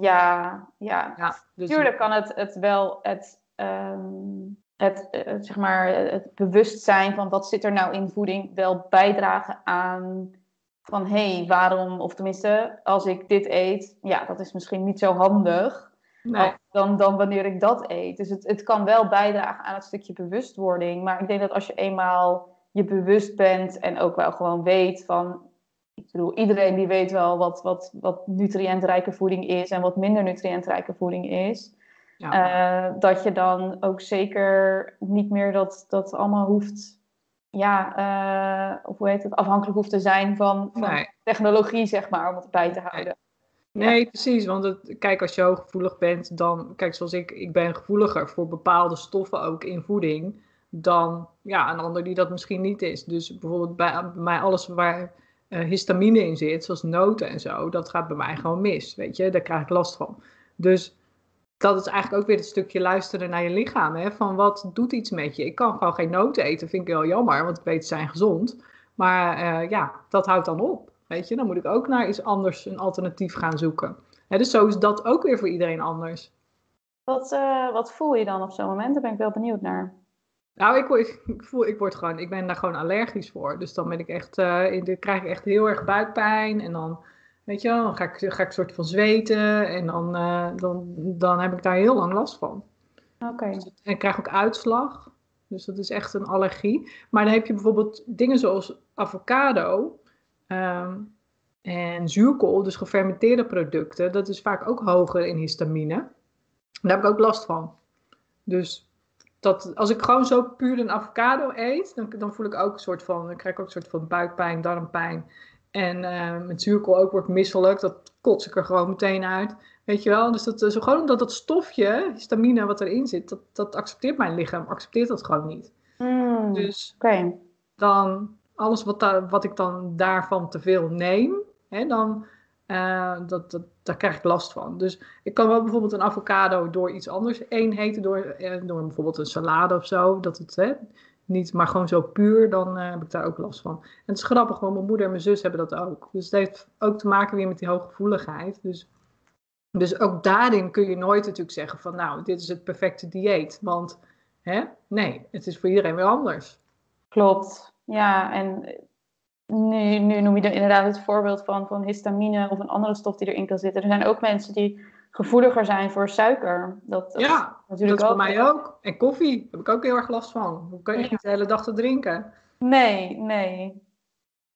Speaker 2: Ja, ja. ja dus Tuurlijk kan het, het wel het, um, het, het, eh, zeg maar, het bewustzijn van wat zit er nou in voeding wel bijdragen aan van hé, hey, waarom, of tenminste, als ik dit eet, ja, dat is misschien niet zo handig nee. dan, dan wanneer ik dat eet. Dus het, het kan wel bijdragen aan het stukje bewustwording. Maar ik denk dat als je eenmaal je bewust bent en ook wel gewoon weet van. Ik bedoel, iedereen die weet wel wat, wat, wat nutriëntrijke voeding is en wat minder nutriëntrijke voeding is. Ja. Uh, dat je dan ook zeker niet meer dat, dat allemaal hoeft ja, uh, of hoe heet het, afhankelijk hoeft te zijn van, van technologie, zeg maar, om het bij te houden.
Speaker 1: Nee, precies. Want kijk, als je hooggevoelig bent, dan, kijk, zoals ik, ik ben gevoeliger voor bepaalde stoffen ook in voeding dan ja, een ander die dat misschien niet is. Dus bijvoorbeeld bij, bij mij alles waar uh, histamine in zit, zoals noten en zo, dat gaat bij mij gewoon mis. Weet je, daar krijg ik last van. Dus dat is eigenlijk ook weer het stukje luisteren naar je lichaam. Hè? Van wat doet iets met je? Ik kan gewoon geen noten eten, vind ik wel jammer, want ik weet ze zijn gezond. Maar uh, ja, dat houdt dan op. Weet je, dan moet ik ook naar iets anders, een alternatief gaan zoeken. dus zo is dat ook weer voor iedereen anders.
Speaker 2: Wat, uh, wat voel je dan op zo'n moment? Daar ben ik wel benieuwd naar.
Speaker 1: Nou, ik, ik, voel, ik word gewoon, ik ben daar gewoon allergisch voor. Dus dan ben ik echt, uh, in de, krijg ik echt heel erg buikpijn. En dan, weet je wel, dan ga ik, ga ik een soort van zweten. En dan, uh, dan, dan heb ik daar heel lang last van.
Speaker 2: Oké. Okay.
Speaker 1: Dus, en ik krijg ook uitslag. Dus dat is echt een allergie. Maar dan heb je bijvoorbeeld dingen zoals avocado. Um, en zuurkool, dus gefermenteerde producten, dat is vaak ook hoger in histamine. Daar heb ik ook last van. Dus dat, als ik gewoon zo puur een avocado eet, dan, dan voel ik ook een soort van, dan krijg ik ook een soort van buikpijn, darmpijn. En uh, met zuurkool ook wordt misselijk, dat kots ik er gewoon meteen uit. Weet je wel? Dus dat, zo gewoon omdat dat stofje, histamine wat erin zit, dat, dat accepteert mijn lichaam, accepteert dat gewoon niet.
Speaker 2: Mm,
Speaker 1: dus dan alles wat, wat ik dan daarvan te veel neem, hè, dan uh, dat, dat, daar krijg ik last van. Dus ik kan wel bijvoorbeeld een avocado door iets anders heten, door, eh, door bijvoorbeeld een salade of zo. Dat het hè, niet, maar gewoon zo puur, dan uh, heb ik daar ook last van. En het is grappig, want mijn moeder en mijn zus hebben dat ook. Dus het heeft ook te maken weer met die hooggevoeligheid. Dus, dus ook daarin kun je nooit natuurlijk zeggen van nou, dit is het perfecte dieet. Want hè, nee, het is voor iedereen weer anders.
Speaker 2: Klopt. Ja, en nu, nu noem je er inderdaad het voorbeeld van, van histamine of een andere stof die erin kan zitten. Er zijn ook mensen die gevoeliger zijn voor suiker. Dat, dat
Speaker 1: ja, natuurlijk dat is voor mij ook. En koffie heb ik ook heel erg last van. Dan kan je niet de hele dag te drinken.
Speaker 2: Nee, nee.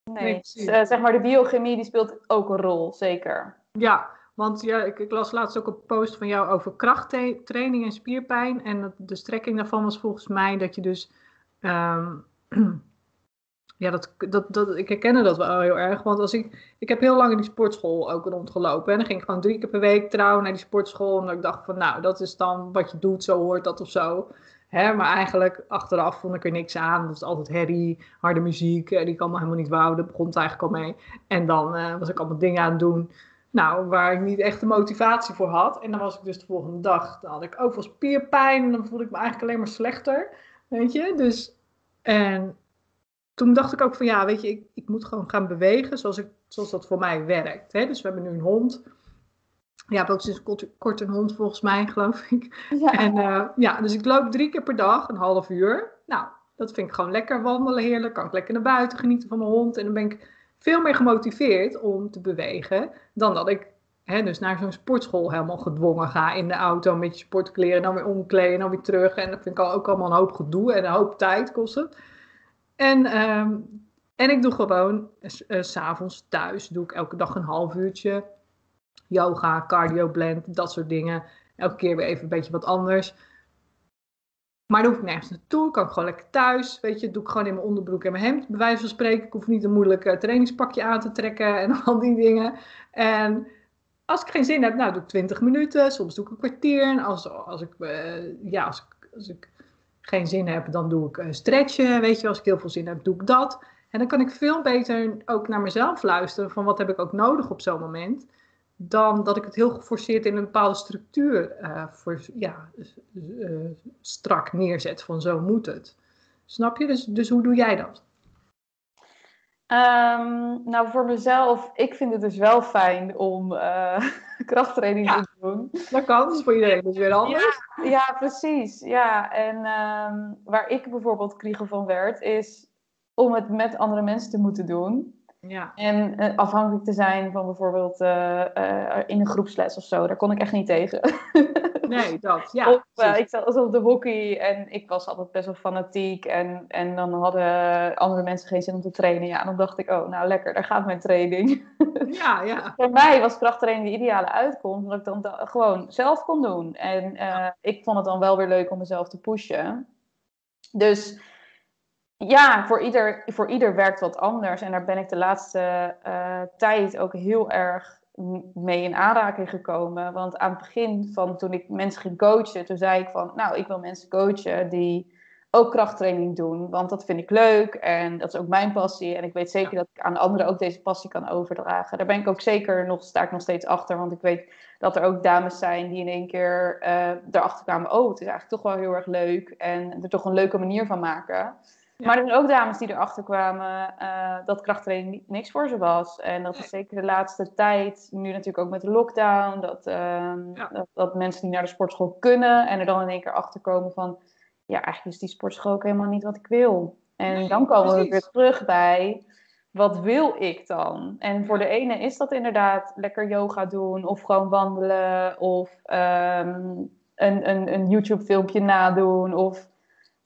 Speaker 2: Nee, nee uh, zeg maar de biochemie die speelt ook een rol, zeker.
Speaker 1: Ja, Want ja, ik, ik, las laatst ook een post van jou over krachttraining en spierpijn. En de strekking daarvan was volgens mij dat je dus. Ehm, ja, dat, dat, dat, ik herkende dat wel heel erg. Want als ik, ik heb heel lang in die sportschool ook rondgelopen. En dan ging ik gewoon drie keer per week trouw naar die sportschool. En ik dacht van, nou, dat is dan wat je doet, zo hoort dat of zo. Hè, maar eigenlijk achteraf vond ik er niks aan. Dat was altijd herrie, harde muziek, die ik allemaal helemaal niet wou. Daar begon het eigenlijk al mee. En dan uh, was ik allemaal dingen aan het doen. Nou, waar ik niet echt de motivatie voor had. En dan was ik dus de volgende dag, dan had ik veel spierpijn. En dan voelde ik me eigenlijk alleen maar slechter. Weet je, dus... En toen dacht ik ook van ja, weet je, ik, ik moet gewoon gaan bewegen zoals, ik, zoals dat voor mij werkt. Hè? Dus we hebben nu een hond. Ja, heb ook sinds kort, een hond volgens mij, geloof ik. Ja. En uh, ja, dus ik loop drie keer per dag, een half uur. Nou, dat vind ik gewoon lekker wandelen, heerlijk. Kan ik lekker naar buiten genieten van mijn hond. En dan ben ik veel meer gemotiveerd om te bewegen dan dat ik hè, dus naar zo'n sportschool helemaal gedwongen ga in de auto met je sportkleren, dan weer omkleden, dan weer terug. En dat vind ik ook allemaal een hoop gedoe en een hoop tijd kost het. En, ehm, en ik doe gewoon s s'avonds thuis, doe ik elke dag een half uurtje yoga, cardio blend, dat soort dingen. Elke keer weer even een beetje wat anders. Maar dan hoef ik nergens naartoe. Kan ik gewoon lekker thuis. Weet je, doe ik gewoon in mijn onderbroek en mijn hemd. Bij wijze van spreken. Ik hoef niet een moeilijk uh, trainingspakje aan te trekken en al die dingen. En als ik geen zin heb, nou doe ik 20 minuten. Soms doe ik een kwartier. En als, als, ik, uh, ja, als, ik, als ik geen zin heb, dan doe ik uh, stretchen. Weet je, als ik heel veel zin heb, doe ik dat. En dan kan ik veel beter ook naar mezelf luisteren. Van wat heb ik ook nodig op zo'n moment dan dat ik het heel geforceerd in een bepaalde structuur uh, voor, ja, uh, strak neerzet van zo moet het. Snap je? Dus, dus hoe doe jij dat?
Speaker 2: Um, nou, voor mezelf, ik vind het dus wel fijn om uh, krachttraining te doen.
Speaker 1: Dat kan, dus voor iedereen dus weer anders.
Speaker 2: Ja, ja precies. Ja, en um, waar ik bijvoorbeeld kriegel van werd, is om het met andere mensen te moeten doen. Ja. En uh, afhankelijk te zijn van bijvoorbeeld uh, uh, in een groepsles of zo, daar kon ik echt niet tegen.
Speaker 1: nee, dat, ja.
Speaker 2: Of, ik zat op de hockey en ik was altijd best wel fanatiek. En, en dan hadden andere mensen geen zin om te trainen. Ja, en dan dacht ik, oh, nou lekker, daar gaat mijn training.
Speaker 1: ja, ja.
Speaker 2: Voor mij was krachttraining de ideale uitkomst, omdat ik dan gewoon zelf kon doen. En ik vond het dan wel weer leuk om mezelf te pushen. Dus ja, voor ieder, voor ieder werkt wat anders. En daar ben ik de laatste uh, tijd ook heel erg mee in aanraking gekomen. Want aan het begin van toen ik mensen ging coachen, toen zei ik van, nou, ik wil mensen coachen die ook krachttraining doen. Want dat vind ik leuk en dat is ook mijn passie. En ik weet zeker dat ik aan anderen ook deze passie kan overdragen. Daar ben ik ook zeker nog, sta ik nog steeds achter. Want ik weet dat er ook dames zijn die in één keer uh, erachter kwamen, oh, het is eigenlijk toch wel heel erg leuk. En er toch een leuke manier van maken. Maar er zijn ook dames die erachter kwamen uh, dat krachttraining niks voor ze was. En dat is zeker de laatste tijd, nu natuurlijk ook met de lockdown, dat, uh, dat, dat, mensen niet naar de sportschool kunnen en er dan in één keer achter komen van, ja, eigenlijk is die sportschool ook helemaal niet wat ik wil. En dan komen we weer terug bij, wat wil ik dan? En voor de ene is dat inderdaad lekker yoga doen of gewoon wandelen of um, een, een, een YouTube filmpje nadoen of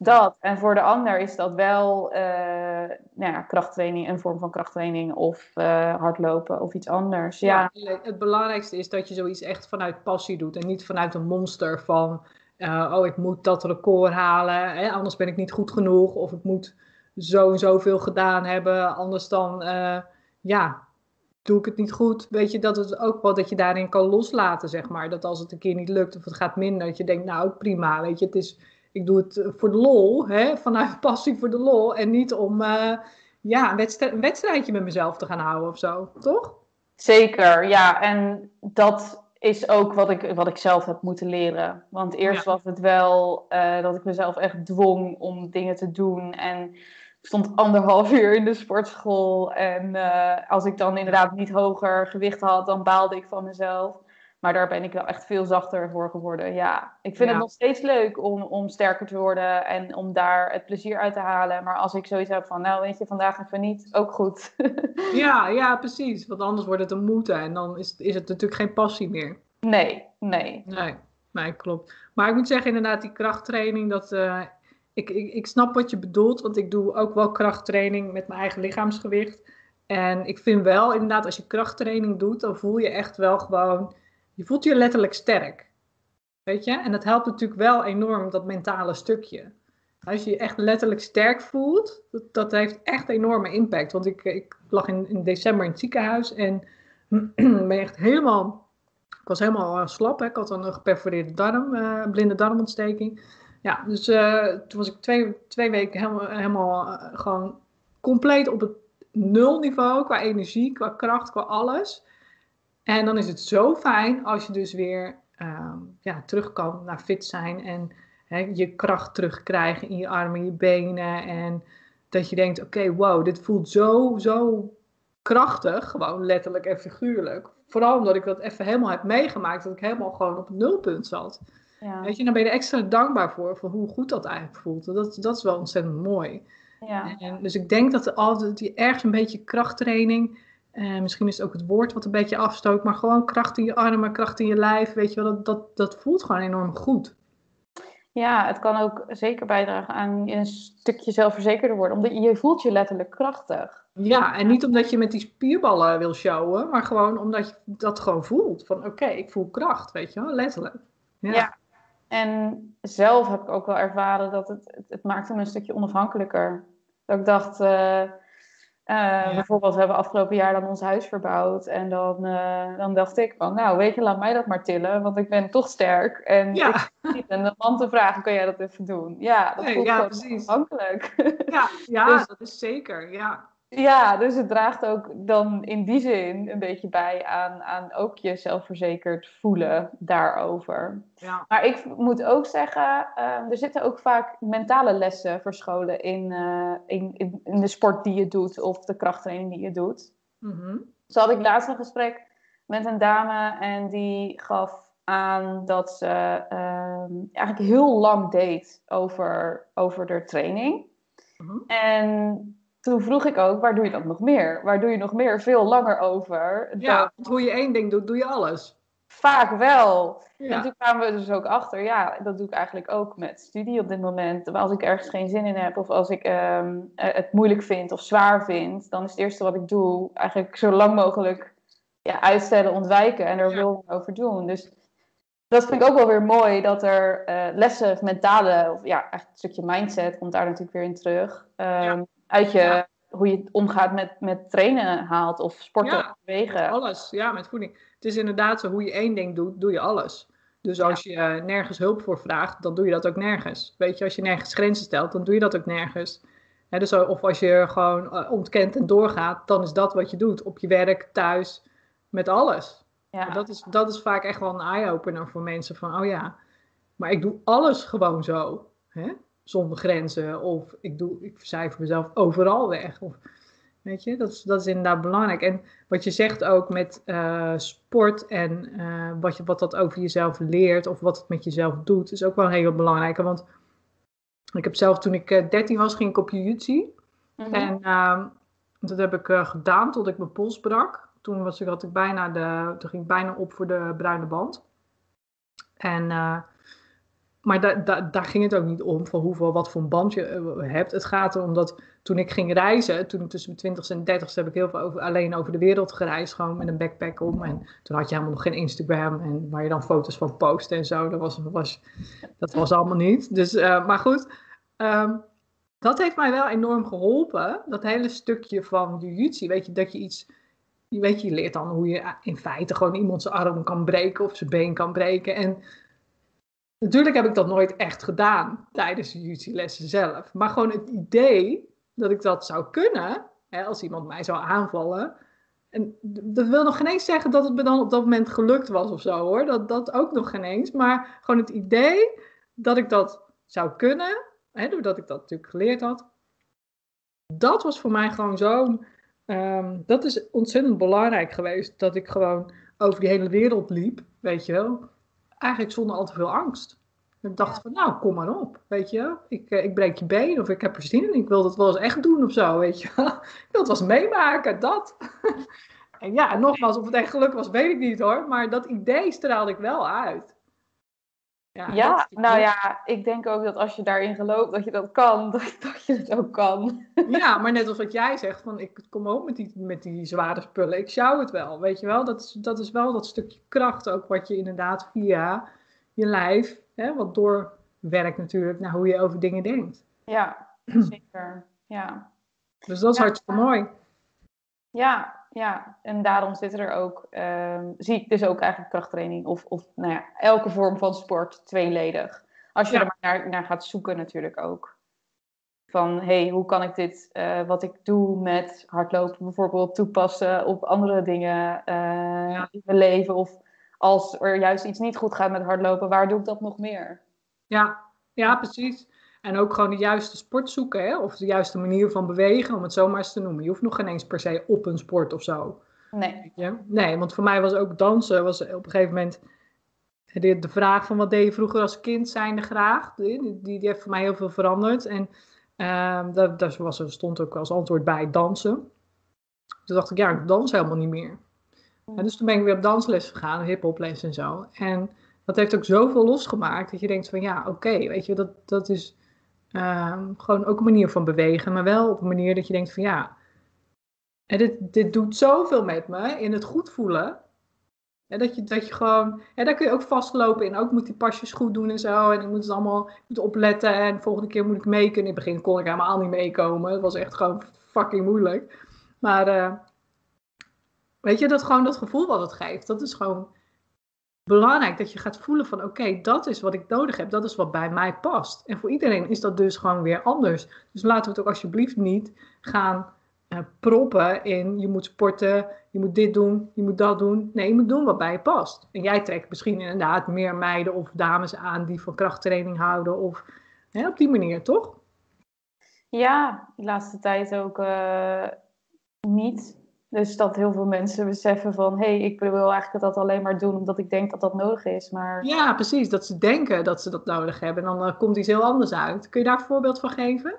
Speaker 2: dat. En voor de ander is dat wel uh, nou ja, krachttraining, een vorm van krachttraining of uh, hardlopen of iets anders. Ja.
Speaker 1: het belangrijkste is dat je zoiets echt vanuit passie doet en niet vanuit een monster van, uh, oh ik moet dat record halen, hè, anders ben ik niet goed genoeg of ik moet zo en zoveel gedaan hebben, anders dan, ja, doe ik het niet goed. Weet je, dat het ook wel dat je daarin kan loslaten, zeg maar. Dat als het een keer niet lukt of het gaat minder, dat je denkt, nou prima, weet je, het is ik doe het eh, voor de lol, hè, vanuit passie voor de lol. En niet om uh, ja, een, een, wedstrijdje met mezelf te gaan houden of zo, toch?
Speaker 2: Zeker, ja. En dat is ook wat ik, wat ik zelf heb moeten leren. Want eerst was het wel uh, dat ik mezelf echt dwong om dingen te doen. En stond anderhalf uur in de sportschool. En uh, als ik dan inderdaad niet hoger gewicht had, dan baalde ik van mezelf. Maar daar ben ik wel echt veel zachter voor geworden. Ja, ik vind het nog steeds leuk om, om sterker te worden en om daar het plezier uit te halen. Maar als ik zoiets heb van, nou weet je, vandaag even niet, ook goed.
Speaker 1: ja, ja, precies. Want anders wordt het een moeten en dan is, is het natuurlijk geen passie meer.
Speaker 2: Nee, nee.
Speaker 1: Nee, nee klopt. Maar ik moet zeggen, inderdaad, die krachttraining, dat, uh, ik, ik, ik snap wat je bedoelt. Want ik doe ook wel krachttraining met mijn eigen lichaamsgewicht. En ik vind wel, inderdaad, als je krachttraining doet, dan voel je echt wel gewoon, je voelt je letterlijk sterk. Weet je? En dat helpt natuurlijk wel enorm, dat mentale stukje. Als je je echt letterlijk sterk voelt, dat, dat heeft echt enorme impact. Want ik, ik lag in, in december in het ziekenhuis en ben echt helemaal, ik was helemaal uh, slap. Hè? Ik had een geperforeerde darm, uh, blinde darmontsteking. Ja, dus uh, toen was ik twee, twee weken helemaal, helemaal gewoon compleet op het nulniveau qua energie, qua kracht, qua alles. En dan is het zo fijn als je dus weer uh, ja, terug kan naar fit zijn en je kracht terugkrijgen in je armen, je benen. En dat je denkt, oké, okay, wow, dit voelt zo, zo krachtig, gewoon letterlijk en figuurlijk. Vooral omdat ik dat even helemaal heb meegemaakt, dat ik helemaal gewoon op het nulpunt zat. Ja. Weet je, dan ben je er extra dankbaar voor, voor hoe goed dat eigenlijk voelt. Dat, dat is wel ontzettend mooi. Ja. En, dus ik denk dat er altijd die ergens een beetje krachttraining, eh, misschien is het ook het woord wat een beetje afstoot, maar gewoon kracht in je armen, kracht in je lijf, weet je wel, dat, dat, dat voelt gewoon enorm goed.
Speaker 2: Ja, het kan ook zeker bijdragen aan een stukje zelfverzekerder worden, omdat je voelt je letterlijk krachtig.
Speaker 1: Ja, en niet omdat je met die spierballen wil showen, maar gewoon omdat je dat gewoon voelt. Van oké, ik voel kracht, weet je wel, letterlijk.
Speaker 2: Ja. ja. en zelf heb ik ook wel ervaren dat het, het, maakt me een stukje onafhankelijker. Dat ik dacht, uh, uh, bijvoorbeeld, we hebben afgelopen jaar dan ons huis verbouwd. En dan, uh, dan dacht ik van, nou weet je, laat mij dat maar tillen. Want ik ben toch sterk. En ja. ik de man te vragen, kun jij dat even doen? Ja, dat nee, ja, precies. afhankelijk.
Speaker 1: Ja, ja dus, dat is zeker, ja.
Speaker 2: Ja, dus het draagt ook dan in die zin een beetje bij aan, aan ook je zelfverzekerd voelen daarover. Ja. Maar ik moet ook zeggen, uh, er zitten ook vaak mentale lessen verscholen in, uh, in, in, in, de sport die je doet of de krachttraining die je doet. Mm Zo had ik laatst een gesprek met een dame en die gaf aan dat ze uh, eigenlijk heel lang deed over, over de training. Mm En toen vroeg ik ook, waar doe je dat nog meer? Waar doe je nog meer veel langer over?
Speaker 1: Ja, hoe je één ding doet, doe je alles.
Speaker 2: Vaak wel. En toen kwamen we dus ook achter, ja, dat doe ik eigenlijk ook met studie op dit moment. Als ik ergens geen zin in heb of als ik ehm, eh, het moeilijk vind of zwaar vind, dan is het eerste wat ik doe eigenlijk zo lang mogelijk ja, uitstellen, ontwijken en er ja. veel over doen. Dus dat vind ik ook wel weer mooi, dat er uh, lessen, mentale, of ja, echt een stukje mindset komt daar natuurlijk weer in terug. Um, uit je, hoe je omgaat met, met trainen haalt of sporten ja, bewegen.
Speaker 1: Alles, ja, met voeding. Het is inderdaad zo, hoe je één ding doet, doe je alles. Dus als je nergens hulp voor vraagt, dan doe je dat ook nergens. Weet je, als je nergens grenzen stelt, dan doe je dat ook nergens. dus, of als je gewoon uh, ontkent en doorgaat, dan is dat wat je doet. Op je werk, thuis, met alles. Ja. Dat, is, dat is vaak echt wel een eye-opener voor mensen. Van, oh ja, maar ik doe alles gewoon zo. Zonder grenzen. Of ik, doe, ik cijfer mezelf overal weg. Of, weet je, dat is, dat is inderdaad belangrijk. En wat je zegt ook met uh, sport en uh, wat, je, wat dat over jezelf leert of wat het met jezelf doet, is ook wel heel belangrijke. Want ik heb zelf, toen ik uh, eh, 13 was, ging ik op jiu-jitsu. Mm En ehm, dat heb ik gedaan tot ik mijn pols brak. Toen was ik, had ik bijna de, toen ging ik bijna op voor de bruine band. En maar da, da, daar ging het ook niet om van hoeveel, wat voor een band je uh, hebt. Het gaat erom dat toen ik ging reizen, toen tussen mijn 20 en 30 heb ik heel veel over, alleen over de wereld gereisd, gewoon met een backpack om. En toen had je helemaal nog geen Instagram en waar je dan foto's van postte en zo. Dat was, was, dat was allemaal niet. Dus, uh, maar goed, um, dat heeft mij wel enorm geholpen. Dat hele stukje van jiu-jitsu, weet je, dat je iets weet je, je leert dan hoe je in feite gewoon iemand zijn arm kan breken of zijn been kan breken. En Natuurlijk heb ik dat nooit echt gedaan tijdens de jiu-jitsu-lessen zelf. Maar gewoon het idee dat ik dat zou kunnen, hè, als iemand mij zou aanvallen. En dat wil nog geen eens zeggen dat het me dan op dat moment gelukt was of zo hoor. Dat, dat ook nog geen eens. Maar gewoon het idee dat ik dat zou kunnen, hè, doordat ik dat natuurlijk geleerd had. Dat was voor mij gewoon zo. Um, dat is ontzettend belangrijk geweest. Dat ik gewoon over die hele wereld liep, weet je wel eigenlijk zonder al te veel angst. Ik dacht van, nou, kom maar op, weet je. Ik, eh, ik breek je been of ik heb er zin in. Ik wil dat wel eens echt doen of zo, weet je. Ik wil het wel eens meemaken, dat. En ja, en nogmaals, of het echt geluk was, weet ik niet hoor. Maar dat idee straalde ik wel uit.
Speaker 2: Ja, ja nou ja, ik denk ook dat als je daarin gelooft dat je dat kan, dat, dat je het ook kan.
Speaker 1: Ja, maar net als wat jij zegt, van ik kom ook met die, met die zware spullen, ik sjouw het wel, weet je wel. Dat is, dat is wel dat stukje kracht ook wat je inderdaad via je lijf, hè, wat doorwerkt natuurlijk naar hoe je over dingen denkt.
Speaker 2: Ja, zeker, ja.
Speaker 1: Dus dat is hartstikke mooi.
Speaker 2: Ja, ja, en daarom zit er ook, ehm, zie ik dus ook eigenlijk krachttraining of, of nou ja, elke vorm van sport tweeledig. Als je er maar naar, naar gaat zoeken natuurlijk ook. Van, hey, hoe kan ik dit, uh, wat ik doe met hardlopen bijvoorbeeld, toepassen op andere dingen uh, in mijn leven? Of als er juist iets niet goed gaat met hardlopen, waar doe ik dat nog meer?
Speaker 1: Ja, ja precies. En ook gewoon de juiste sport zoeken, hè? of de juiste manier van bewegen, om het zo maar eens te noemen. Je hoeft nog geen eens per se op een sport of zo.
Speaker 2: Nee.
Speaker 1: Nee, want voor mij was ook dansen, was op een gegeven moment de, de vraag van wat deed je vroeger als kind zijnde graag. Die, die, die heeft voor mij heel veel veranderd. En uh, daar, daar was, stond ook als antwoord bij dansen. Toen dacht ik, ja, ik dans helemaal niet meer. En dus toen ben ik weer op dansles gegaan, hiphoples en zo. En dat heeft ook zoveel losgemaakt dat je denkt van ja, oké, weet je, dat, dat is Ehm, gewoon ook een manier van bewegen, maar wel op een manier dat je denkt van ja, en dit, dit doet zoveel met me in het goed voelen. En dat, je, dat je gewoon, daar kun je ook vastlopen in. Ook moet die pasjes goed doen en zo. En ik moet het allemaal moet opletten. En de volgende keer moet ik mee kunnen. In het begin kon ik helemaal niet meekomen. Het was echt gewoon fucking moeilijk. Maar uh, weet je, dat gewoon dat gevoel wat het geeft. Dat is gewoon belangrijk dat je gaat voelen van oké, dat is wat ik nodig heb, dat is wat bij mij past. En voor iedereen is dat dus gewoon weer anders. Dus laten we het ook alsjeblieft niet gaan uh, proppen in je moet sporten, je moet dit doen, je moet dat doen. Nee, je moet doen wat bij je past. En jij trekt misschien inderdaad meer meiden of dames aan die van krachttraining houden of hè, op die manier, toch?
Speaker 2: Ja, de laatste tijd ook uh, niet. Dus dat heel veel mensen beseffen van, hé, hey, ik wil eigenlijk dat alleen maar doen omdat ik denk dat dat nodig is. Maar...
Speaker 1: Ja, precies. Dat ze denken dat ze dat nodig hebben. En dan uh, komt iets heel anders uit. Kun je daar een voorbeeld van geven?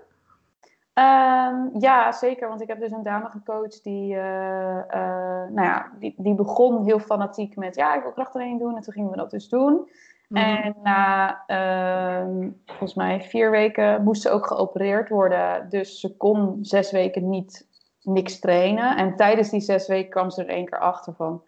Speaker 2: Um, ja, zeker. Want ik heb dus een dame gecoacht die, uh, uh, nou ja, die, die begon heel fanatiek met, ja, ik wil krachttraining doen. En toen gingen we dat dus doen. Mm -hmm. En na, uh, volgens mij, vier weken moest ze ook geopereerd worden. Dus ze kon zes weken niet niks trainen. En tijdens die zes weken kwam ze er één keer achter van...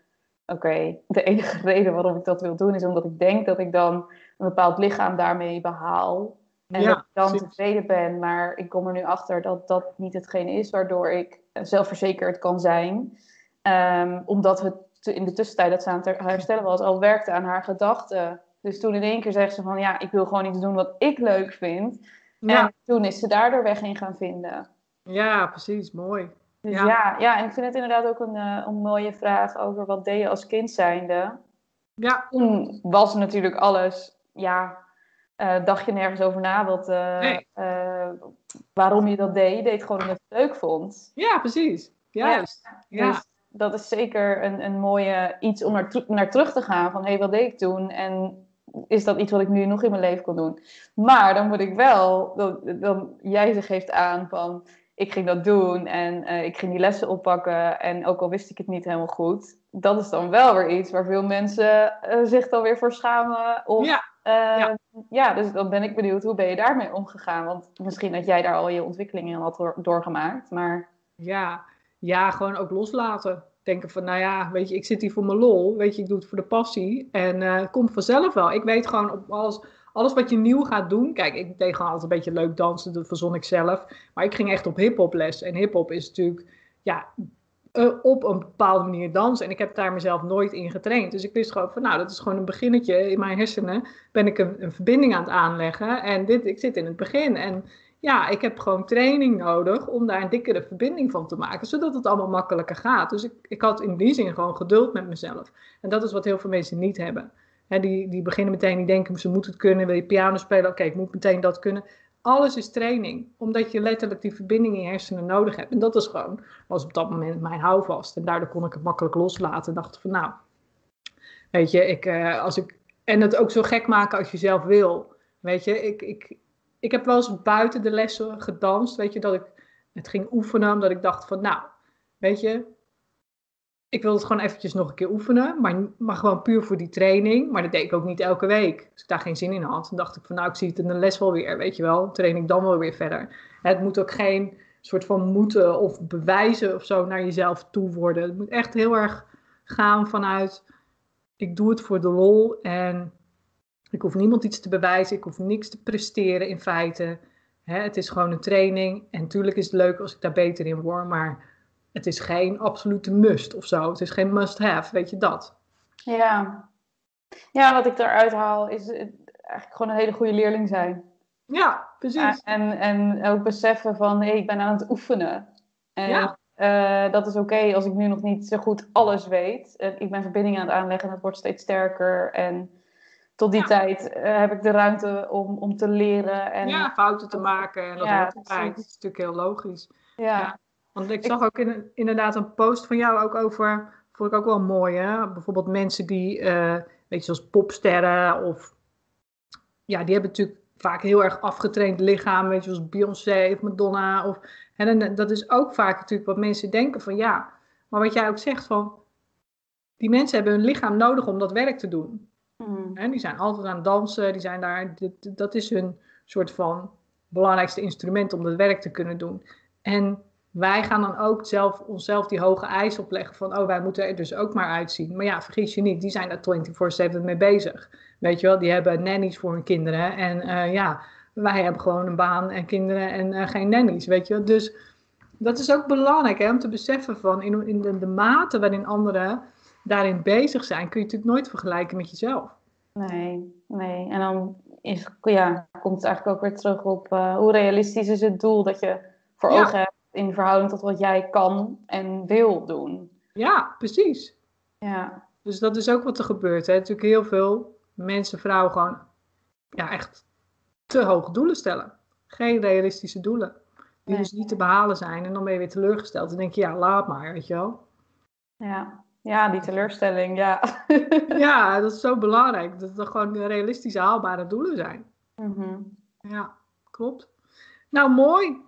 Speaker 2: Oké, de enige reden waarom ik dat wil doen is omdat ik denk dat ik dan een bepaald lichaam daarmee behaal. En dat ik dan precies. tevreden ben. Maar ik kom er nu achter dat dat niet hetgeen is waardoor ik zelfverzekerd kan zijn. Um, omdat we in de tussentijd dat ze aan het herstellen was, al werkte aan haar gedachten. Dus toen in één keer zegt ze van ja, ik wil gewoon iets doen wat ik leuk vind. Ja. En toen is ze daardoor weg in gaan vinden.
Speaker 1: Ja, precies. Mooi.
Speaker 2: Dus ja. ja. Ja, en ik vind het inderdaad ook een, uh, een mooie vraag over wat deed je als kind zijnde.
Speaker 1: Ja.
Speaker 2: Toen was natuurlijk alles, ja, uh, dacht je nergens over na wat, uh, nee. waarom je dat deed. Je deed gewoon omdat je het leuk vond.
Speaker 1: Ja, precies. Juist. Ja. ja.
Speaker 2: Dus dat is zeker een, een mooie iets om naar, naar terug te gaan. Van, hé, hey, wat deed ik toen? En is dat iets wat ik nu nog in mijn leven kan doen? Maar dan moet ik wel, dan, dan jij ze geeft aan van ik ging dat doen en uh, ik ging die lessen oppakken. En ook al wist ik het niet helemaal goed, dat is dan wel weer iets waar veel mensen uh, zich dan weer voor schamen. Of, ja. Uh, ja. ja. dus dan ben ik benieuwd, hoe ben je daarmee omgegaan? Want misschien dat jij daar al je ontwikkelingen in had door, doorgemaakt, maar...
Speaker 1: Ja. ja, gewoon ook loslaten. Denken van, nou ja, weet je, ik zit hier voor mijn lol. Weet je, ik doe het voor de passie. En het komt vanzelf wel. Ik weet gewoon, op alles alles wat je nieuw gaat doen. Kijk, ik deed gewoon altijd een beetje leuk dansen, dat verzon ik zelf. Maar ik ging echt op hip-hop les. En hip-hop is natuurlijk, ja, uh, op een bepaalde manier dansen. En ik heb daar mezelf nooit in getraind. Dus ik wist gewoon van, nou, dat is gewoon een beginnetje. In mijn hersenen ben ik een, een verbinding aan het aanleggen. En dit, ik zit in het begin. En ja, ik heb gewoon training nodig om daar een dikkere verbinding van te maken, zodat het allemaal makkelijker gaat. Dus ik, ik had in die zin gewoon geduld met mezelf. En dat is wat heel veel mensen niet hebben. Die, die beginnen meteen, die denken ze moeten het kunnen. Wil je piano spelen? Oké, ik moet meteen dat kunnen. Alles is training, omdat je letterlijk die verbinding in je hersenen nodig hebt. En dat is gewoon, was op dat moment mijn houvast. En daardoor kon ik het makkelijk loslaten. En dacht van nou, weet je, ik, uh, als ik, en het ook zo gek maken als je zelf wil. Weet je, ik, ik, ik heb wel eens buiten de lessen gedanst. Weet je, dat ik het ging oefenen, omdat ik dacht van nou, weet je, ik wilde het gewoon eventjes nog een keer oefenen, maar, maar gewoon puur voor die training. Maar dat deed ik ook niet elke week. Als ik daar geen zin in had, dan dacht ik van nou, ik zie het in de les wel weer, weet je wel. Train ik dan wel weer verder. Het moet ook geen soort van moeten of bewijzen of zo naar jezelf toe worden. Het moet echt heel erg gaan vanuit, ik doe het voor de lol en ik hoef niemand iets te bewijzen, ik hoef niks te presteren in feite. het is gewoon een training en natuurlijk is het leuk als ik daar beter in word, maar het is geen absolute must of zo. Het is geen must have, weet je dat?
Speaker 2: Ja, ja wat ik daaruit haal is eigenlijk gewoon een hele goede leerling zijn.
Speaker 1: Ja, precies.
Speaker 2: En, en ook beseffen van, hé, ik ben aan het oefenen. En ja. Uh, dat is oké als ik nu nog niet zo goed alles weet. ik ben verbindingen aan het aanleggen en het wordt steeds sterker. En tot die tijd uh, heb ik de ruimte om, om te leren. En...
Speaker 1: Ja, fouten te maken. En dat ja, Dat is natuurlijk heel logisch. Ja. Want ik zag ook in, inderdaad een post van jou ook over, vond ik ook wel mooi hè. Bijvoorbeeld mensen die, uh, weet je, zoals popsterren of... Ja, die hebben natuurlijk vaak heel erg afgetraind lichaam, weet je, zoals Beyoncé of Madonna. Of, en dat is ook vaak natuurlijk wat mensen denken van ja, maar wat jij ook zegt van, die mensen hebben hun lichaam nodig om dat werk te doen. Mm. die zijn altijd aan het dansen, die zijn daar, dat is hun soort van belangrijkste instrument om dat werk te kunnen doen. En wij gaan dan ook zelf, onszelf die hoge eisen opleggen van, oh, wij moeten er dus ook maar uitzien. Maar ja, vergis je niet, die zijn daar 24-7 mee bezig. Weet je wel, die hebben nannies voor hun kinderen. En uh, ja, wij hebben gewoon een baan en kinderen en uh, geen nannies, weet je wel. Dus dat is ook belangrijk hè, om te beseffen van, in, in de, de mate waarin anderen daarin bezig zijn, kun je natuurlijk nooit vergelijken met jezelf.
Speaker 2: Nee, nee. En dan is, ja, komt het eigenlijk ook weer terug op uh, hoe realistisch is het doel dat je voor ogen hebt in verhouding tot wat jij kan en wil doen.
Speaker 1: Ja, precies.
Speaker 2: Ja.
Speaker 1: Dus dat is ook wat er gebeurt. Hè. Natuurlijk heel veel mensen, vrouwen gewoon ja, echt te hoge doelen stellen. Geen realistische doelen. Die dus niet te behalen zijn. En dan ben je weer teleurgesteld. Dan denk je, ja, laat maar, weet je wel.
Speaker 2: Ja, ja die teleurstelling, ja.
Speaker 1: ja, dat is zo belangrijk. Dat het gewoon realistische, haalbare doelen zijn.
Speaker 2: Mm
Speaker 1: Ja, klopt. Nou, mooi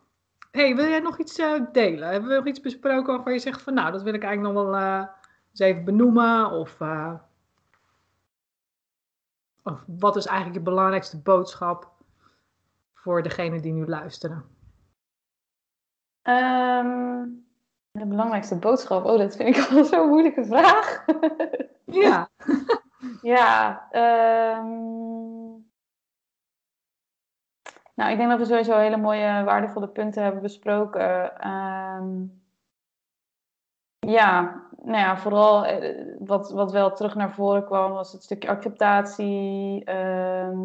Speaker 1: hey, wil jij nog iets uh, delen? Hebben we nog iets besproken waarvan je zegt van nou, dat wil ik eigenlijk nog wel uh, eens even benoemen? Of, uh, of wat is eigenlijk je belangrijkste boodschap voor degene die nu luisteren?
Speaker 2: Um, de belangrijkste boodschap? Oh, dat vind ik wel zo'n moeilijke vraag.
Speaker 1: ja.
Speaker 2: ja, um, nou, ik denk dat we sowieso hele mooie, waardevolle punten hebben besproken. Ehm, ja, nou ja, vooral eh, wat, wat wel terug naar voren kwam, was het stukje acceptatie. Ehm,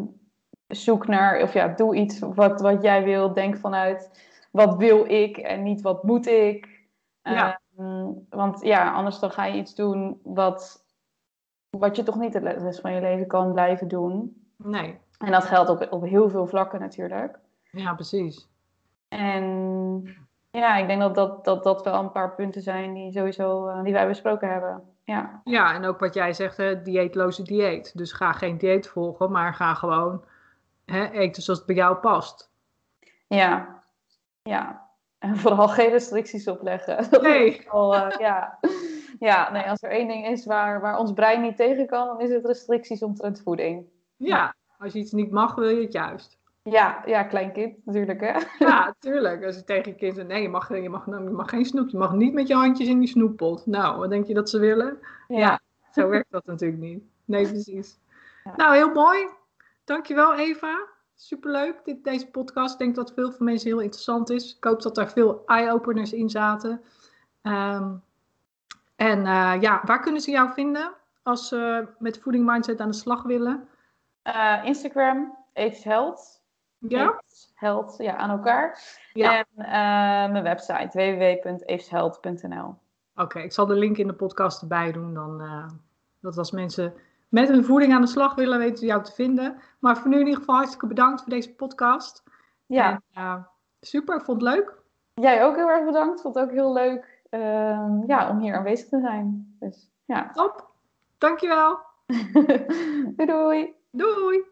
Speaker 2: zoek naar, of ja, doe iets wat, wat jij wil. Denk vanuit wat wil ik en niet wat moet ik. Ja. Ehm, want ja, anders dan ga je iets doen wat, wat je toch niet de rest van je leven kan blijven doen.
Speaker 1: Nee.
Speaker 2: En dat geldt op, op heel veel vlakken natuurlijk.
Speaker 1: Ja, precies.
Speaker 2: En ja, ik denk dat dat, dat, dat wel een paar punten zijn die sowieso uh, die wij besproken hebben. Ja.
Speaker 1: ja, en ook wat jij zegt, hè, dieetloze dieet. Dus ga geen dieet volgen, maar ga gewoon hè, eten zoals het bij jou past.
Speaker 2: Ja, ja. En vooral geen restricties opleggen.
Speaker 1: Nee.
Speaker 2: Al, uh, ja. ja, nee, als er één ding is waar, waar ons brein niet tegen kan, dan is het restricties omtrent voeding.
Speaker 1: Ja, als je iets niet mag, wil je het juist.
Speaker 2: Ja, ja, kleinkind natuurlijk, hè?
Speaker 1: Ja, tuurlijk. Als je tegen je kind zegt, nee, je mag, je, mag, je mag geen snoep. Je mag niet met je handjes in die snoeppot. Nou, wat denk je dat ze willen? Ja, zo werkt dat natuurlijk niet. Nee, precies. Nou, heel mooi. Dankjewel, Eva. Superleuk, dit, deze podcast. Ik denk dat veel voor mensen heel interessant is. Ik hoop dat er veel eye-openers in zaten. Ehm, en uh, ja, waar kunnen ze jou vinden als ze met voeding mindset aan de slag willen?
Speaker 2: Uh, Instagram, Eefs Health.
Speaker 1: Ja?
Speaker 2: Health, ja, aan elkaar. Ja. En uh, mijn website, www.eefshealth.nl.
Speaker 1: Oké, ik zal de link in de podcast erbij doen. Dan, uh, dat als mensen met hun voeding aan de slag willen, weten jou te vinden. Maar voor nu in ieder geval hartstikke bedankt voor deze podcast.
Speaker 2: Ja.
Speaker 1: En, super, vond het leuk.
Speaker 2: Jij ook heel erg bedankt. Vond het ook heel leuk ehm, ja, om hier aanwezig te zijn. Dus, ja.
Speaker 1: Top. Dankjewel.
Speaker 2: doei doei.
Speaker 1: Doei!